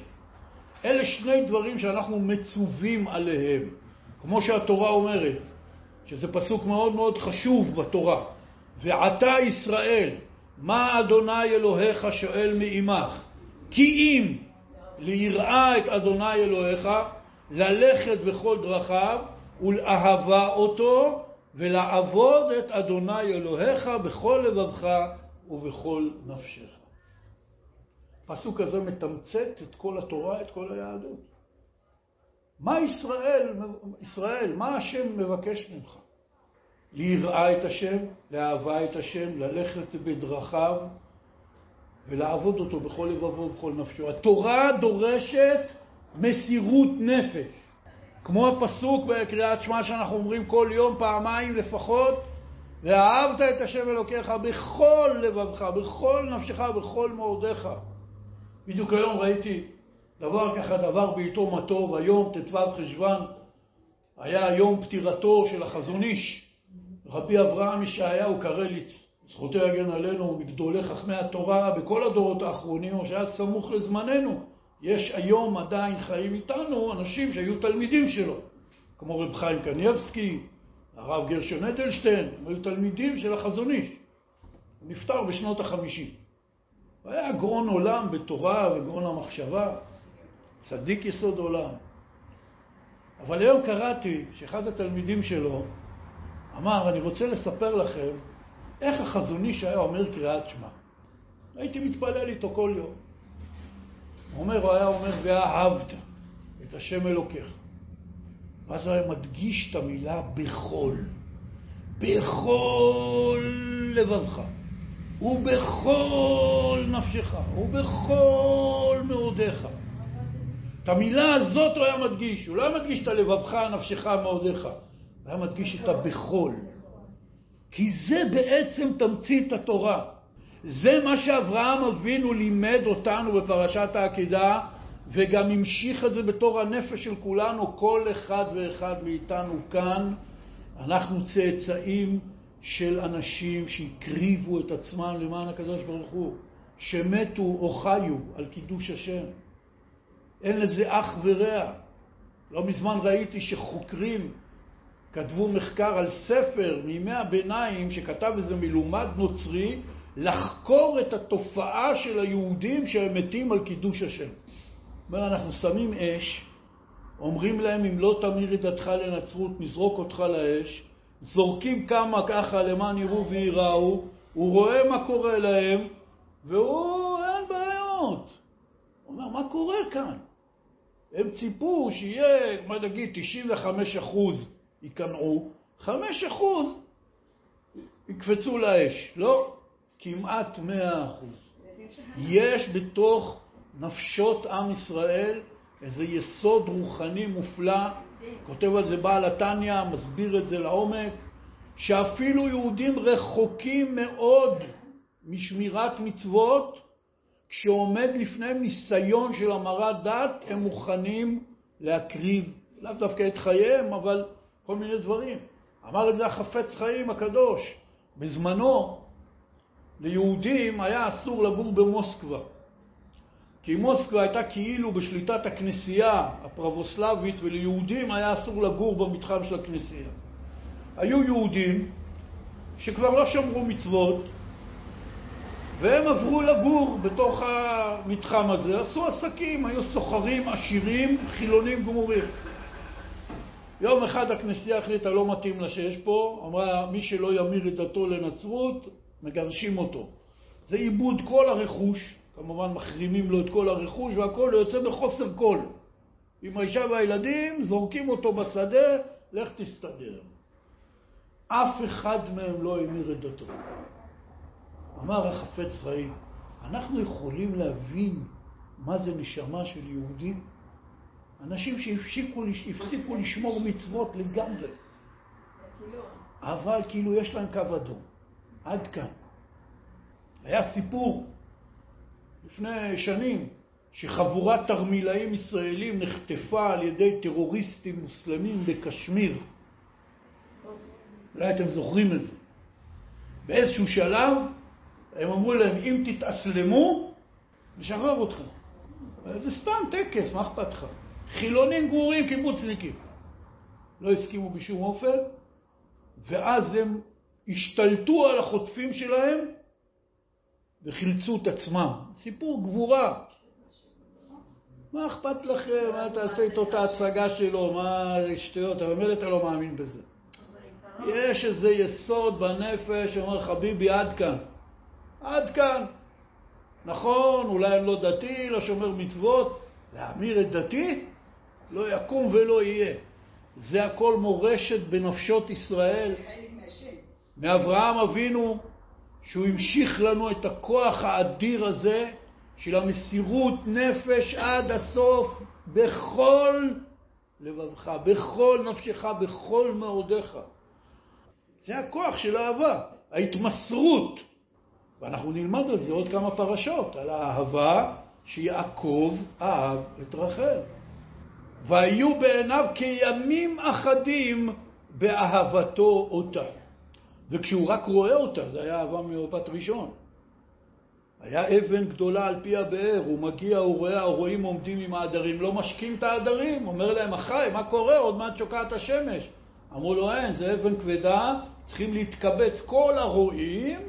[SPEAKER 1] אלה שני דברים שאנחנו מצווים עליהם, כמו שהתורה אומרת, שזה פסוק מאוד מאוד חשוב בתורה. ועתה ישראל, מה אדוני אלוהיך שואל מעמך? כי אם ליראה את אדוני אלוהיך, ללכת בכל דרכיו ולאהבה אותו ולעבוד את אדוני אלוהיך בכל לבבך ובכל נפשך. הפסוק הזה מתמצת את כל התורה, את כל היהדות. מה ישראל, ישראל, מה השם מבקש ממך? ליראה את השם, לאהבה את השם, ללכת בדרכיו ולעבוד אותו בכל לבבו ובכל נפשו. התורה דורשת מסירות נפש. כמו הפסוק בקריאת שמע שאנחנו אומרים כל יום פעמיים לפחות, ואהבת את השם אלוקיך בכל לבבך, בכל נפשך, בכל מאודיך. בדיוק היום ראיתי דבר ככה, דבר בעיתו מה טוב, היום ט"ו חשוון, היה יום פטירתו של החזון איש, רבי אברהם ישעיהו קרליץ, זכותו יגן עלינו, מגדולי חכמי התורה בכל הדורות האחרונים, או שהיה סמוך לזמננו. יש היום עדיין חיים איתנו אנשים שהיו תלמידים שלו, כמו רב חיים קניאבסקי, הרב גרשון אטלשטיין, הם היו תלמידים של החזון איש. הוא נפטר בשנות החמישים. הוא היה גאון עולם בתורה וגאון המחשבה, צדיק יסוד עולם. אבל היום קראתי שאחד התלמידים שלו אמר, אני רוצה לספר לכם איך החזון איש היה אומר קריאת שמע. הייתי מתפלל איתו כל יום. הוא אומר, הוא היה אומר, ואהבת את השם אלוקיך. ואז הוא היה מדגיש את המילה בכל. בכל לבבך, ובכל נפשך, ובכל מאודיך. את המילה הזאת הוא היה מדגיש. הוא לא היה מדגיש את הלבבך, נפשך, מאודיך. הוא היה מדגיש את הבכל. כי זה בעצם תמצית התורה. זה מה שאברהם אבינו לימד אותנו בפרשת העקידה, וגם המשיך את זה בתור הנפש של כולנו, כל אחד ואחד מאיתנו כאן. אנחנו צאצאים של אנשים שהקריבו את עצמם למען הקדוש ברוך הוא, שמתו או חיו על קידוש השם. אין לזה אח ורע. לא מזמן ראיתי שחוקרים כתבו מחקר על ספר מימי הביניים שכתב איזה מלומד נוצרי לחקור את התופעה של היהודים שהם מתים על קידוש השם. אומר, אנחנו שמים אש, אומרים להם אם לא תמיר את דתך לנצרות, נזרוק אותך לאש, זורקים כמה ככה למען יראו וייראו, הוא רואה מה קורה להם, והוא, אין בעיות. הוא אומר, מה קורה כאן? הם ציפו שיהיה, מה נגיד, 95 אחוז ייכנעו, 5 אחוז יקפצו לאש. לא, כמעט 100 אחוז. יש בתוך נפשות עם ישראל איזה יסוד רוחני מופלא, כותב על זה בעל התניא, מסביר את זה לעומק, שאפילו יהודים רחוקים מאוד משמירת מצוות, כשעומד לפניהם ניסיון של המרת דת, הם מוכנים להקריב, לאו דווקא את חייהם, אבל כל מיני דברים. אמר את זה החפץ חיים הקדוש. בזמנו, ליהודים היה אסור לגור במוסקבה. כי מוסקבה הייתה כאילו בשליטת הכנסייה הפרבוסלבית, וליהודים היה אסור לגור במתחם של הכנסייה. היו יהודים שכבר לא שמרו מצוות, והם עברו לגור בתוך המתחם הזה, עשו עסקים, היו סוחרים עשירים, חילונים גמורים. יום אחד הכנסייה החליטה לא מתאים לה שיש פה, אמרה מי שלא ימיר את דתו לנצרות, מגרשים אותו. זה איבוד כל הרכוש, כמובן מחרימים לו את כל הרכוש והכל, הוא יוצא בחוסר כל. עם האישה והילדים, זורקים אותו בשדה, לך תסתדר. אף אחד מהם לא המיר את דתו. אמר החפץ חיים, אנחנו יכולים להבין מה זה נשמה של יהודים? אנשים שהפסיקו לשמור מצוות לגמרי, אבל כאילו יש להם קו אדום. עד כאן. היה סיפור לפני שנים שחבורת תרמילאים ישראלים נחטפה על ידי טרוריסטים מוסלמים בקשמיר. אולי אתם זוכרים את זה. באיזשהו שלב הם אמרו להם, אם תתאסלמו, נשחרר אתכם. זה סתם טקס, מה אכפת לך? חילונים גרורים, קיבוצניקים. לא הסכימו בשום אופן, ואז הם השתלטו על החוטפים שלהם וחילצו את עצמם. סיפור גבורה. מה אכפת לכם? מה תעשה איתו את ההצגה שלו? מה שטויות? אבל מילא אתה לא מאמין בזה. יש איזה יסוד בנפש שאומר, חביבי, עד כאן. עד כאן. נכון, אולי אני לא דתי, לא שומר מצוות, להמיר את דתי? לא יקום ולא יהיה. זה הכל מורשת בנפשות ישראל. מאברהם אבינו, שהוא המשיך לנו את הכוח האדיר הזה של המסירות נפש עד הסוף בכל לבבך, בכל נפשך, בכל מאודיך. זה הכוח של האהבה, ההתמסרות. ואנחנו נלמד על זה עוד כמה פרשות, על האהבה שיעקב אהב את רחל. והיו בעיניו כימים אחדים באהבתו אותה. וכשהוא רק רואה אותה, זה היה אהבה ממבט ראשון. היה אבן גדולה על פי הבאר, הוא מגיע, הוא רואה, הרועים עומדים עם העדרים, לא משקים את העדרים, אומר להם, אחי, מה קורה? עוד מעט שוקעת השמש. אמרו לו, אין, זה אבן כבדה, צריכים להתקבץ כל הרועים,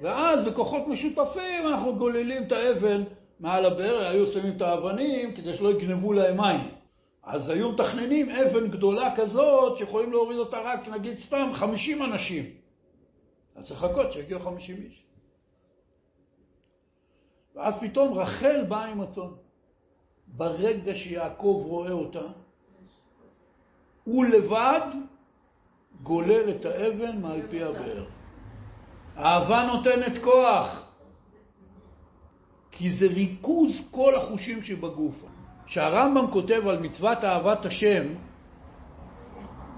[SPEAKER 1] ואז בכוחות משותפים אנחנו גוללים את האבן מעל הבאר, היו שמים את האבנים כדי שלא יגנבו להם מים. אז היו מתכננים אבן גדולה כזאת שיכולים להוריד אותה רק, נגיד סתם, 50 אנשים. אז צריך לחכות שיגיעו 50 איש. ואז פתאום רחל באה עם הצאן. ברגע שיעקב רואה אותה, הוא לבד גולל את האבן מעל פי הבאר. אהבה נותנת כוח, כי זה ריכוז כל החושים שבגוף. כשהרמב"ם כותב על מצוות אהבת השם,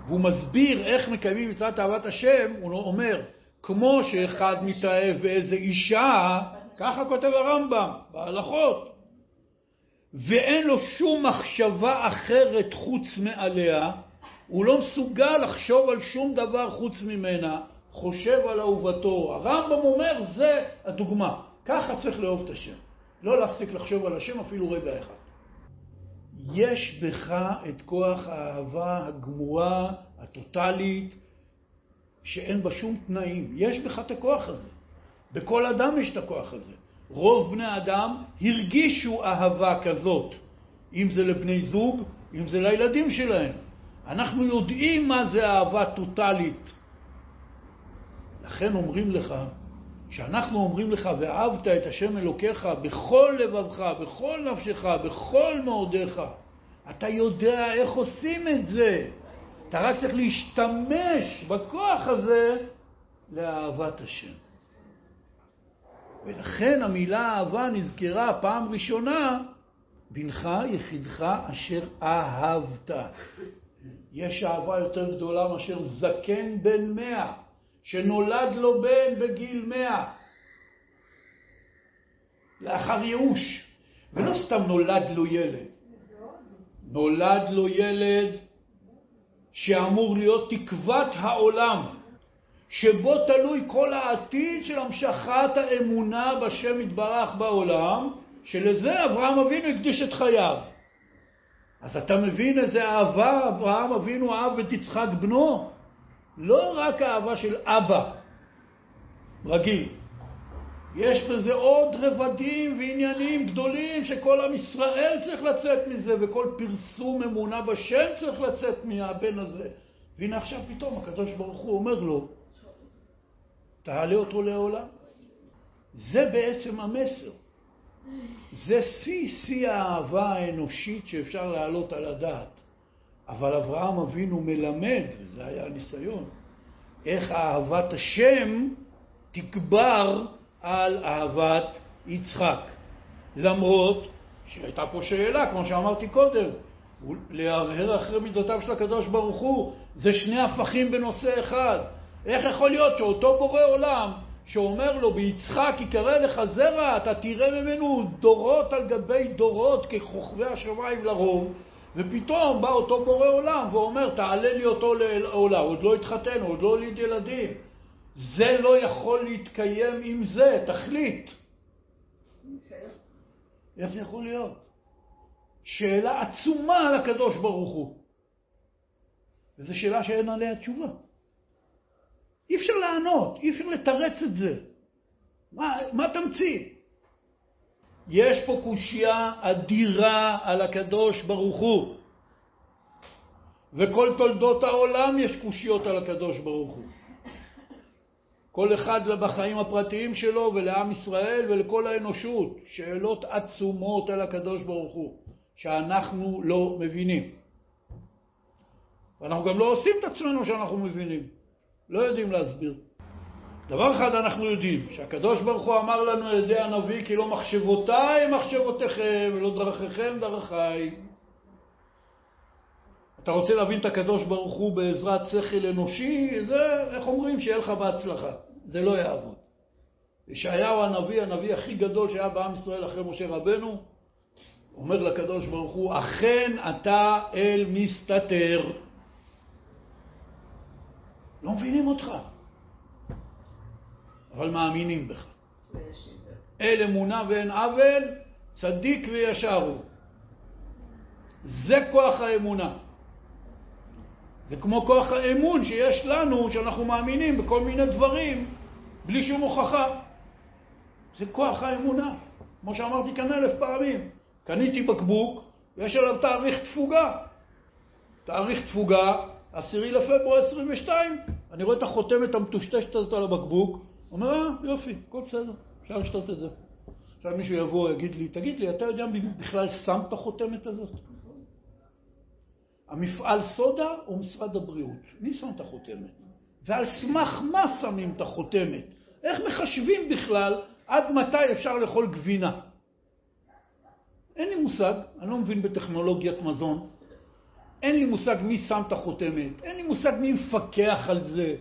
[SPEAKER 1] והוא מסביר איך מקיימים מצוות אהבת השם, הוא אומר, כמו שאחד מתאהב באיזה אישה, ככה כותב הרמב"ם בהלכות, ואין לו שום מחשבה אחרת חוץ מעליה, הוא לא מסוגל לחשוב על שום דבר חוץ ממנה, חושב על אהובתו. הרמב"ם אומר, זה הדוגמה. ככה צריך לאהוב את השם. לא להפסיק לחשוב על השם אפילו רגע אחד. יש בך את כוח האהבה הגמורה, הטוטלית, שאין בה שום תנאים. יש בך את הכוח הזה. בכל אדם יש את הכוח הזה. רוב בני האדם הרגישו אהבה כזאת, אם זה לבני זוג, אם זה לילדים שלהם. אנחנו יודעים מה זה אהבה טוטלית. לכן אומרים לך, כשאנחנו אומרים לך, ואהבת את השם אלוקיך בכל לבבך, בכל נפשך, בכל מאודיך, אתה יודע איך עושים את זה. אתה רק צריך להשתמש בכוח הזה לאהבת השם. ולכן המילה אהבה נזכרה פעם ראשונה, בנך יחידך אשר אהבת. יש אהבה יותר גדולה מאשר זקן בן מאה, שנולד לו בן בגיל מאה, לאחר ייאוש. ולא סתם נולד לו ילד, נולד לו ילד שאמור להיות תקוות העולם, שבו תלוי כל העתיד של המשכת האמונה בשם יתברך בעולם, שלזה אברהם אבינו הקדיש את חייו. אז אתה מבין איזה אהבה אברהם אבינו אהב את יצחק בנו? לא רק אהבה של אבא רגיל, יש בזה עוד רבדים ועניינים גדולים שכל עם ישראל צריך לצאת מזה, וכל פרסום אמונה בשם צריך לצאת מהבן הזה. והנה עכשיו פתאום הקדוש ברוך הוא אומר לו, תעלה אותו לעולם. זה בעצם המסר. זה שיא שיא האהבה האנושית שאפשר להעלות על הדעת. אבל אברהם אבינו מלמד, וזה היה הניסיון, איך אהבת השם תגבר על אהבת יצחק. למרות שהייתה פה שאלה, כמו שאמרתי קודם, להרהר אחרי מידותיו של הקדוש ברוך הוא, זה שני הפכים בנושא אחד. איך יכול להיות שאותו בורא עולם שאומר לו, ביצחק יקרא לך זרע, אתה תראה ממנו דורות על גבי דורות ככוכבי השמיים לרוב, ופתאום בא אותו בורא עולם ואומר, תעלה לי אותו לעולם, עוד לא התחתן, עוד לא הוליד ילדים. זה לא יכול להתקיים עם זה, תחליט. איך זה יכול להיות? שאלה עצומה על הקדוש ברוך הוא. וזו שאלה שאין עליה תשובה. אי אפשר לענות, אי אפשר לתרץ את זה. מה, מה תמציא? יש פה קושייה אדירה על הקדוש ברוך הוא. וכל תולדות העולם יש קושיות על הקדוש ברוך הוא. כל אחד בחיים הפרטיים שלו ולעם ישראל ולכל האנושות. שאלות עצומות על הקדוש ברוך הוא, שאנחנו לא מבינים. ואנחנו גם לא עושים את עצמנו שאנחנו מבינים. לא יודעים להסביר. דבר אחד אנחנו יודעים, שהקדוש ברוך הוא אמר לנו על ידי הנביא, כי לא מחשבותיי מחשבותיכם, ולא דרכיכם דרכיי. אתה רוצה להבין את הקדוש ברוך הוא בעזרת שכל אנושי, זה, איך אומרים, שיהיה לך בהצלחה. זה לא יעבוד. ישעיהו הנביא, הנביא הכי גדול שהיה בעם ישראל אחרי משה רבנו, אומר לקדוש ברוך הוא, אכן אתה אל מסתתר. לא מבינים אותך. אבל מאמינים בך. אל אמונה ואין עוול, צדיק וישר הוא. זה כוח האמונה. זה כמו כוח האמון שיש לנו, שאנחנו מאמינים בכל מיני דברים, בלי שום הוכחה. זה כוח האמונה. כמו שאמרתי כאן אלף פעמים. קניתי בקבוק, ויש עליו תאריך תפוגה. תאריך תפוגה, עשירי לפברואר 22. אני רואה את החותמת המטושטשת הזאת על הבקבוק, אומר, אה, יופי, הכל בסדר, אפשר לשתות את זה. עכשיו מישהו יבוא ויגיד לי, תגיד לי, אתה יודע מי בכלל שם את החותמת הזאת? המפעל סודה או משרד הבריאות? מי שם את החותמת? ועל סמך מה שמים את החותמת? איך מחשבים בכלל עד מתי אפשר לאכול גבינה? אין לי מושג, אני לא מבין בטכנולוגיית מזון. אין לי מושג מי שם את החותמת, אין לי מושג מי מפקח על זה.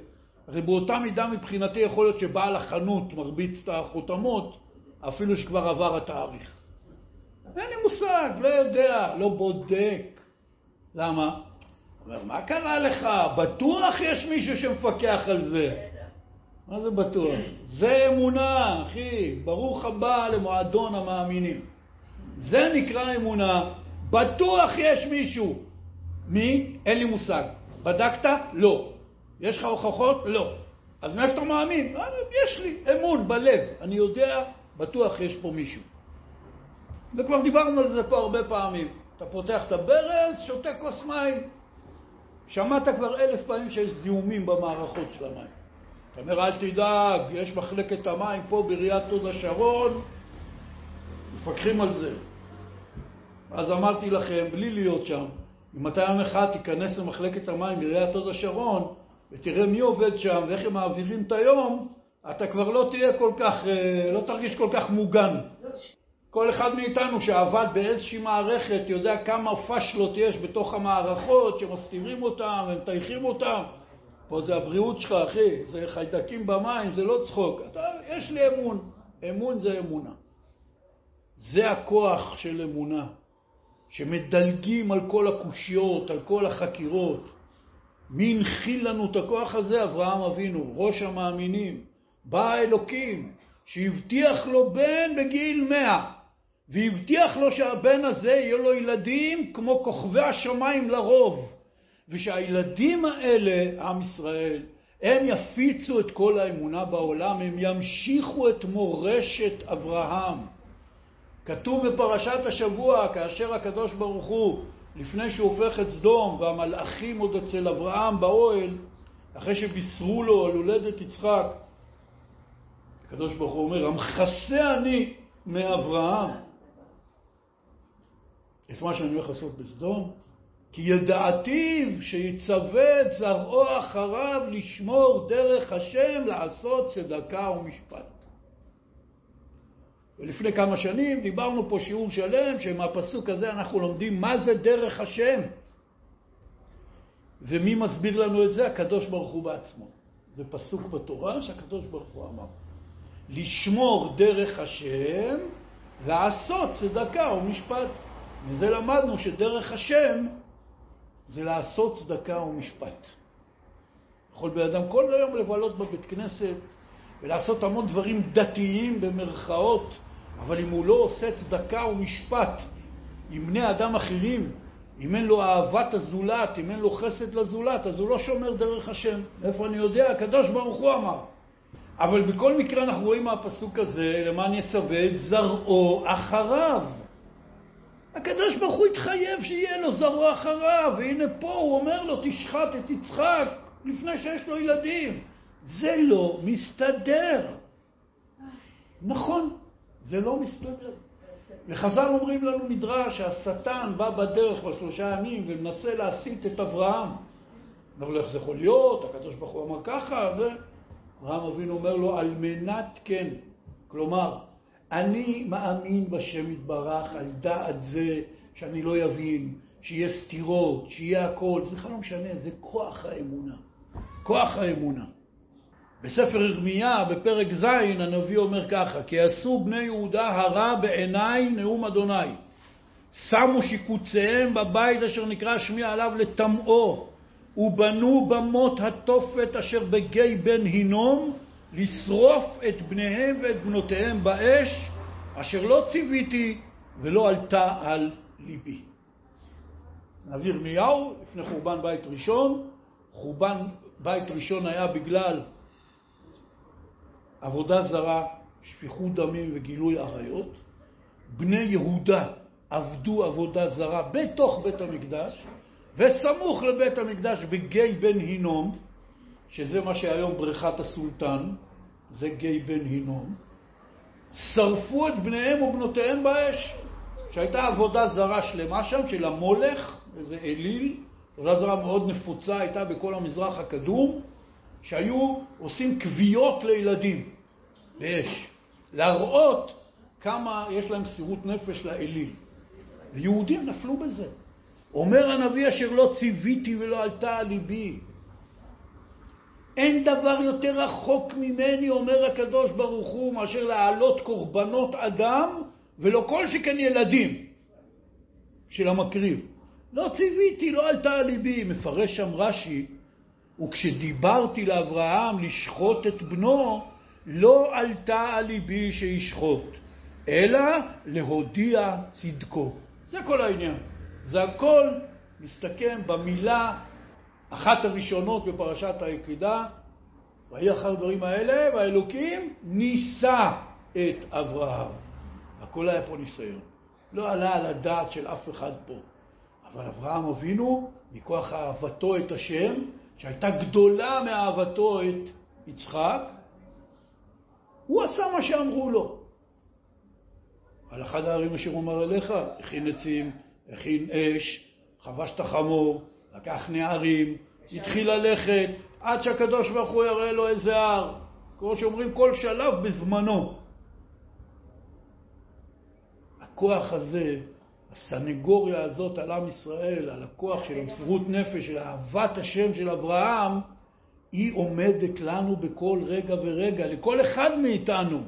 [SPEAKER 1] הרי באותה מידה מבחינתי יכול להיות שבעל החנות מרביץ את החותמות, אפילו שכבר עבר התאריך. אין לי מושג, לא יודע, לא בודק. למה? אומר, מה קרה לך? בטוח יש מישהו שמפקח על זה. מה זה בטוח? זה אמונה, אחי. ברוך הבא למועדון המאמינים. זה נקרא אמונה. בטוח יש מישהו. מי? אין לי מושג. בדקת? לא. יש לך הוכחות? לא. אז מאיפה אתה מאמין? אה, יש לי אמון בלב. אני יודע, בטוח יש פה מישהו. וכבר דיברנו על זה פה הרבה פעמים. אתה פותח את הברז, שותה כוס מים. שמעת כבר אלף פעמים שיש זיהומים במערכות של המים. אתה אומר, אל תדאג, יש מחלקת המים פה בעיריית הוד השרון, מפקחים על זה. אז אמרתי לכם, בלי להיות שם, אם אתה יום אחד תיכנס למחלקת המים בעיריית הוד השרון, ותראה מי עובד שם ואיך הם מעבירים את היום, אתה כבר לא תהיה כל כך, אה, לא תרגיש כל כך מוגן. כל אחד מאיתנו שעבד באיזושהי מערכת יודע כמה פשלות יש בתוך המערכות שמסתירים אותם ומטייחים אותם. פה זה הבריאות שלך, אחי, זה חיידקים במים, זה לא צחוק. אתה, יש לי אמון. אמון זה אמונה. זה הכוח של אמונה, שמדלגים על כל הקושיות, על כל החקירות. מי הנחיל לנו את הכוח הזה? אברהם אבינו, ראש המאמינים. בא האלוקים, שהבטיח לו בן בגיל מאה, והבטיח לו שהבן הזה יהיו לו ילדים כמו כוכבי השמיים לרוב, ושהילדים האלה, עם ישראל, הם יפיצו את כל האמונה בעולם, הם ימשיכו את מורשת אברהם. כתוב בפרשת השבוע, כאשר הקדוש ברוך הוא לפני שהוא הופך את סדום והמלאכים עוד אצל אברהם באוהל, אחרי שבישרו לו על הולדת יצחק, הקדוש ברוך הוא אומר, המכסה אני מאברהם את מה שאני הולך לעשות בסדום, כי ידעתיו שיצווה את זרעו אחריו לשמור דרך השם לעשות צדקה ומשפט. ולפני כמה שנים דיברנו פה שיעור שלם שמהפסוק הזה אנחנו לומדים מה זה דרך השם. ומי מסביר לנו את זה? הקדוש ברוך הוא בעצמו. זה פסוק בתורה שהקדוש ברוך הוא אמר. לשמור דרך השם, לעשות צדקה ומשפט. מזה למדנו שדרך השם זה לעשות צדקה ומשפט. יכול בן אדם כל היום לבלות בבית כנסת ולעשות המון דברים דתיים במרכאות, אבל אם הוא לא עושה צדקה ומשפט עם בני אדם אחרים, אם אין לו אהבת הזולת, אם אין לו חסד לזולת, אז הוא לא שומר דרך השם. איפה אני יודע? הקדוש ברוך הוא אמר. אבל בכל מקרה אנחנו רואים מהפסוק הזה, למען יצווה את זרעו אחריו. הקדוש ברוך הוא התחייב שיהיה לו זרעו אחריו, והנה פה הוא אומר לו, תשחט את יצחק לפני שיש לו ילדים. זה לא מסתדר. נכון, זה לא מסתדר. וחז"ל אומרים לנו מדרש שהשטן בא בדרך בשלושה ימים ומנסה להסית את אברהם. אומר לו, איך זה יכול להיות? הקדוש ברוך הוא אמר ככה, זה... אברהם אבינו אומר לו, על מנת כן. כלומר, אני מאמין בשם יתברך על דעת זה שאני לא יבין, שיהיה סתירות, שיהיה הכל, זה בכלל לא משנה, זה כוח האמונה. כוח האמונה. בספר ירמיה, בפרק ז', הנביא אומר ככה, כי עשו בני יהודה הרע בעיניי נאום אדוני. שמו שיקוציהם בבית אשר נקרא שמי עליו לטמאו, ובנו במות התופת אשר בגיא בן הינום, לשרוף את בניהם ואת בנותיהם באש, אשר לא ציוויתי ולא עלתה על ליבי. נביא ירמיהו, לפני חורבן בית ראשון, חורבן בית ראשון היה בגלל עבודה זרה, שפיכות דמים וגילוי עריות. בני יהודה עבדו עבודה זרה בתוך בית המקדש, וסמוך לבית המקדש בגיא בן הינום, שזה מה שהיום בריכת הסולטן, זה גיא בן הינום, שרפו את בניהם ובנותיהם באש, שהייתה עבודה זרה שלמה שם, של המולך, איזה אליל, עבודה זרה מאוד נפוצה הייתה בכל המזרח הקדום, שהיו עושים כוויות לילדים באש, להראות כמה יש להם סירות נפש לאליל. ויהודים נפלו בזה. אומר הנביא אשר לא ציוויתי ולא עלתה על ליבי. אין דבר יותר רחוק ממני, אומר הקדוש ברוך הוא, מאשר להעלות קורבנות אדם, ולא כל שכן ילדים של המקריב. לא ציוויתי, לא עלתה על ליבי. מפרש שם רש"י, וכשדיברתי לאברהם לשחוט את בנו, לא עלתה על ליבי שישחוט, אלא להודיע צדקו. זה כל העניין. זה הכל מסתכם במילה אחת הראשונות בפרשת היחידה, ויהי אחר הדברים האלה, והאלוקים ניסה את אברהם. הכל היה פה ניסיון. לא עלה על הדעת של אף אחד פה. אבל אברהם אבינו, מכוח אהבתו את השם, שהייתה גדולה מאהבתו את יצחק, הוא עשה מה שאמרו לו. על אחד הערים אשר אומר אליך, הכין עצים, הכין אש, חבש את החמור, לקח נערים, התחיל ללכת, עד שהקדוש ברוך הוא יראה לו איזה הר. כמו שאומרים, כל שלב בזמנו. הכוח הזה, הסנגוריה הזאת על עם ישראל, על הכוח של המסירות נפש, של אהבת השם של אברהם, היא עומדת לנו בכל רגע ורגע, לכל אחד מאיתנו.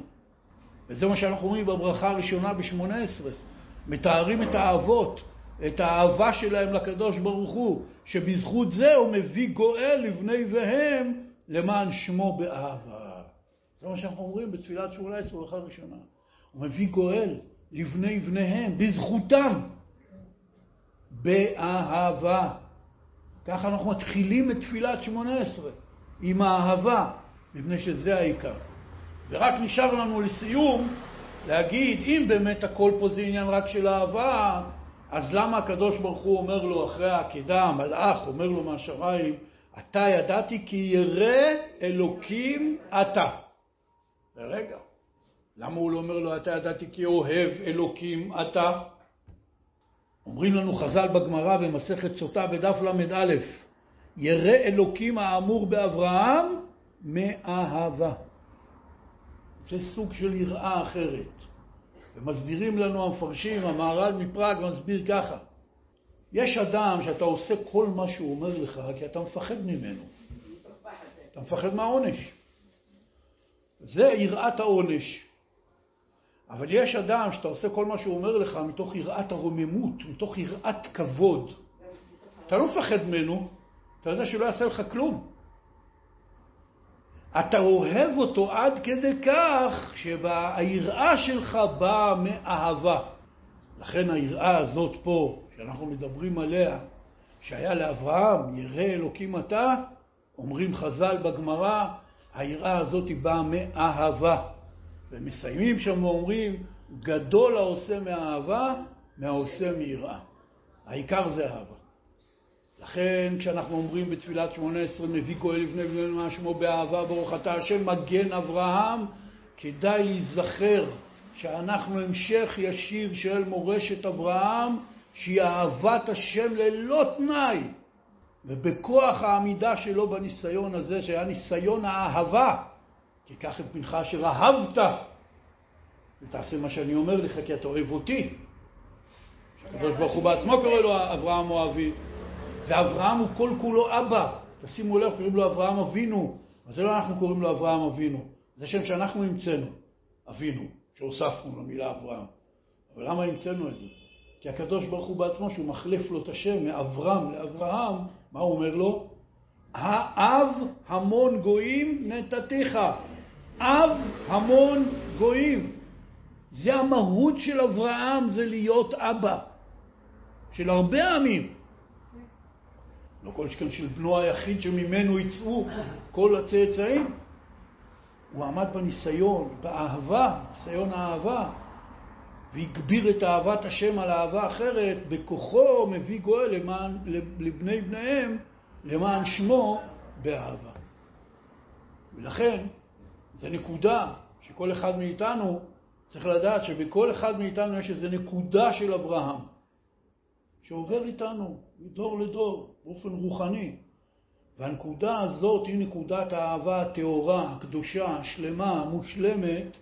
[SPEAKER 1] וזה מה שאנחנו אומרים בברכה הראשונה ב-18. מתארים את האהבות, את האהבה שלהם לקדוש ברוך הוא, שבזכות זה הוא מביא גואל לבני והם למען שמו באהבה. זה מה שאנחנו אומרים בתפילת 18 ברכה ראשונה. הוא מביא גואל לבני בניהם, בזכותם, באהבה. ככה אנחנו מתחילים את תפילת 18, עם האהבה, מפני שזה העיקר. ורק נשאר לנו לסיום להגיד, אם באמת הכל פה זה עניין רק של אהבה, אז למה הקדוש ברוך הוא אומר לו אחרי העקידה, המלאך אומר לו מהשמיים, אתה ידעתי כי ירא אלוקים אתה. ורגע, למה הוא לא אומר לו אתה ידעתי כי אוהב אלוקים אתה? אומרים לנו חז"ל בגמרא במסכת סוטה בדף ל"א, ירא אלוקים האמור באברהם מאהבה. זה סוג של יראה אחרת. ומסבירים לנו המפרשים, המהר"ל מפראג מסביר ככה: יש אדם שאתה עושה כל מה שהוא אומר לך כי אתה מפחד ממנו. אתה מפחד מהעונש. זה יראת העונש. אבל יש אדם שאתה עושה כל מה שהוא אומר לך מתוך יראת הרוממות, מתוך יראת כבוד. אתה לא מפחד ממנו, אתה יודע שהוא לא יעשה לך כלום. אתה אוהב אותו עד כדי כך שהיראה שלך באה מאהבה. לכן היראה הזאת פה, שאנחנו מדברים עליה, שהיה לאברהם, ירא אלוקים אתה, אומרים חז"ל בגמרא, היראה הזאת באה מאהבה. ומסיימים שם ואומרים, גדול העושה מאהבה מהעושה מיראה. העיקר זה אהבה. לכן כשאנחנו אומרים בתפילת שמונה עשרה מביא גואל לבני בני מה שמו באהבה ברוך אתה השם מגן אברהם כדאי להיזכר שאנחנו המשך ישיר של מורשת אברהם שהיא אהבת השם ללא תנאי ובכוח העמידה שלו בניסיון הזה שהיה ניסיון האהבה כי קח את בנך אשר אהבת ותעשה מה שאני אומר לך כי אתה אוהב אותי הקדוש ברוך הוא בעצמו קורא לו אברהם אוהבי ואברהם הוא כל כולו אבא. תשימו לב, קוראים לו אברהם אבינו. אבל זה לא אנחנו קוראים לו אברהם אבינו. זה שם שאנחנו המצאנו, אבינו, שהוספנו למילה אברהם. אבל למה המצאנו את זה? כי הקדוש ברוך הוא בעצמו, שהוא מחליף לו את השם מאברהם לאברהם, מה הוא אומר לו? האב המון גויים נתתיך. אב המון גויים. זה המהות של אברהם, זה להיות אבא. של הרבה עמים. לא כל שכן של בנו היחיד שממנו יצאו כל הצאצאים. הוא עמד בניסיון, באהבה, ניסיון האהבה, והגביר את אהבת השם על אהבה אחרת, בכוחו מביא גואל למען, לבני בניהם, למען שמו, באהבה. ולכן, זו נקודה שכל אחד מאיתנו צריך לדעת שבכל אחד מאיתנו יש איזו נקודה של אברהם. שעובר איתנו מדור לדור באופן רוחני. והנקודה הזאת היא נקודת האהבה הטהורה, הקדושה, השלמה, המושלמת,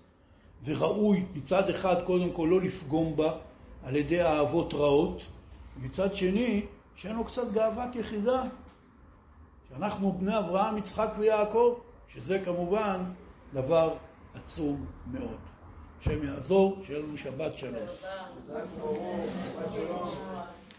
[SPEAKER 1] וראוי מצד אחד קודם כל לא לפגום בה על ידי אהבות רעות, מצד שני שאין לו קצת גאוות יחידה, שאנחנו בני אברהם, יצחק ויעקב, שזה כמובן דבר עצום מאוד. השם יעזור, שיהיה לנו שבת שלום.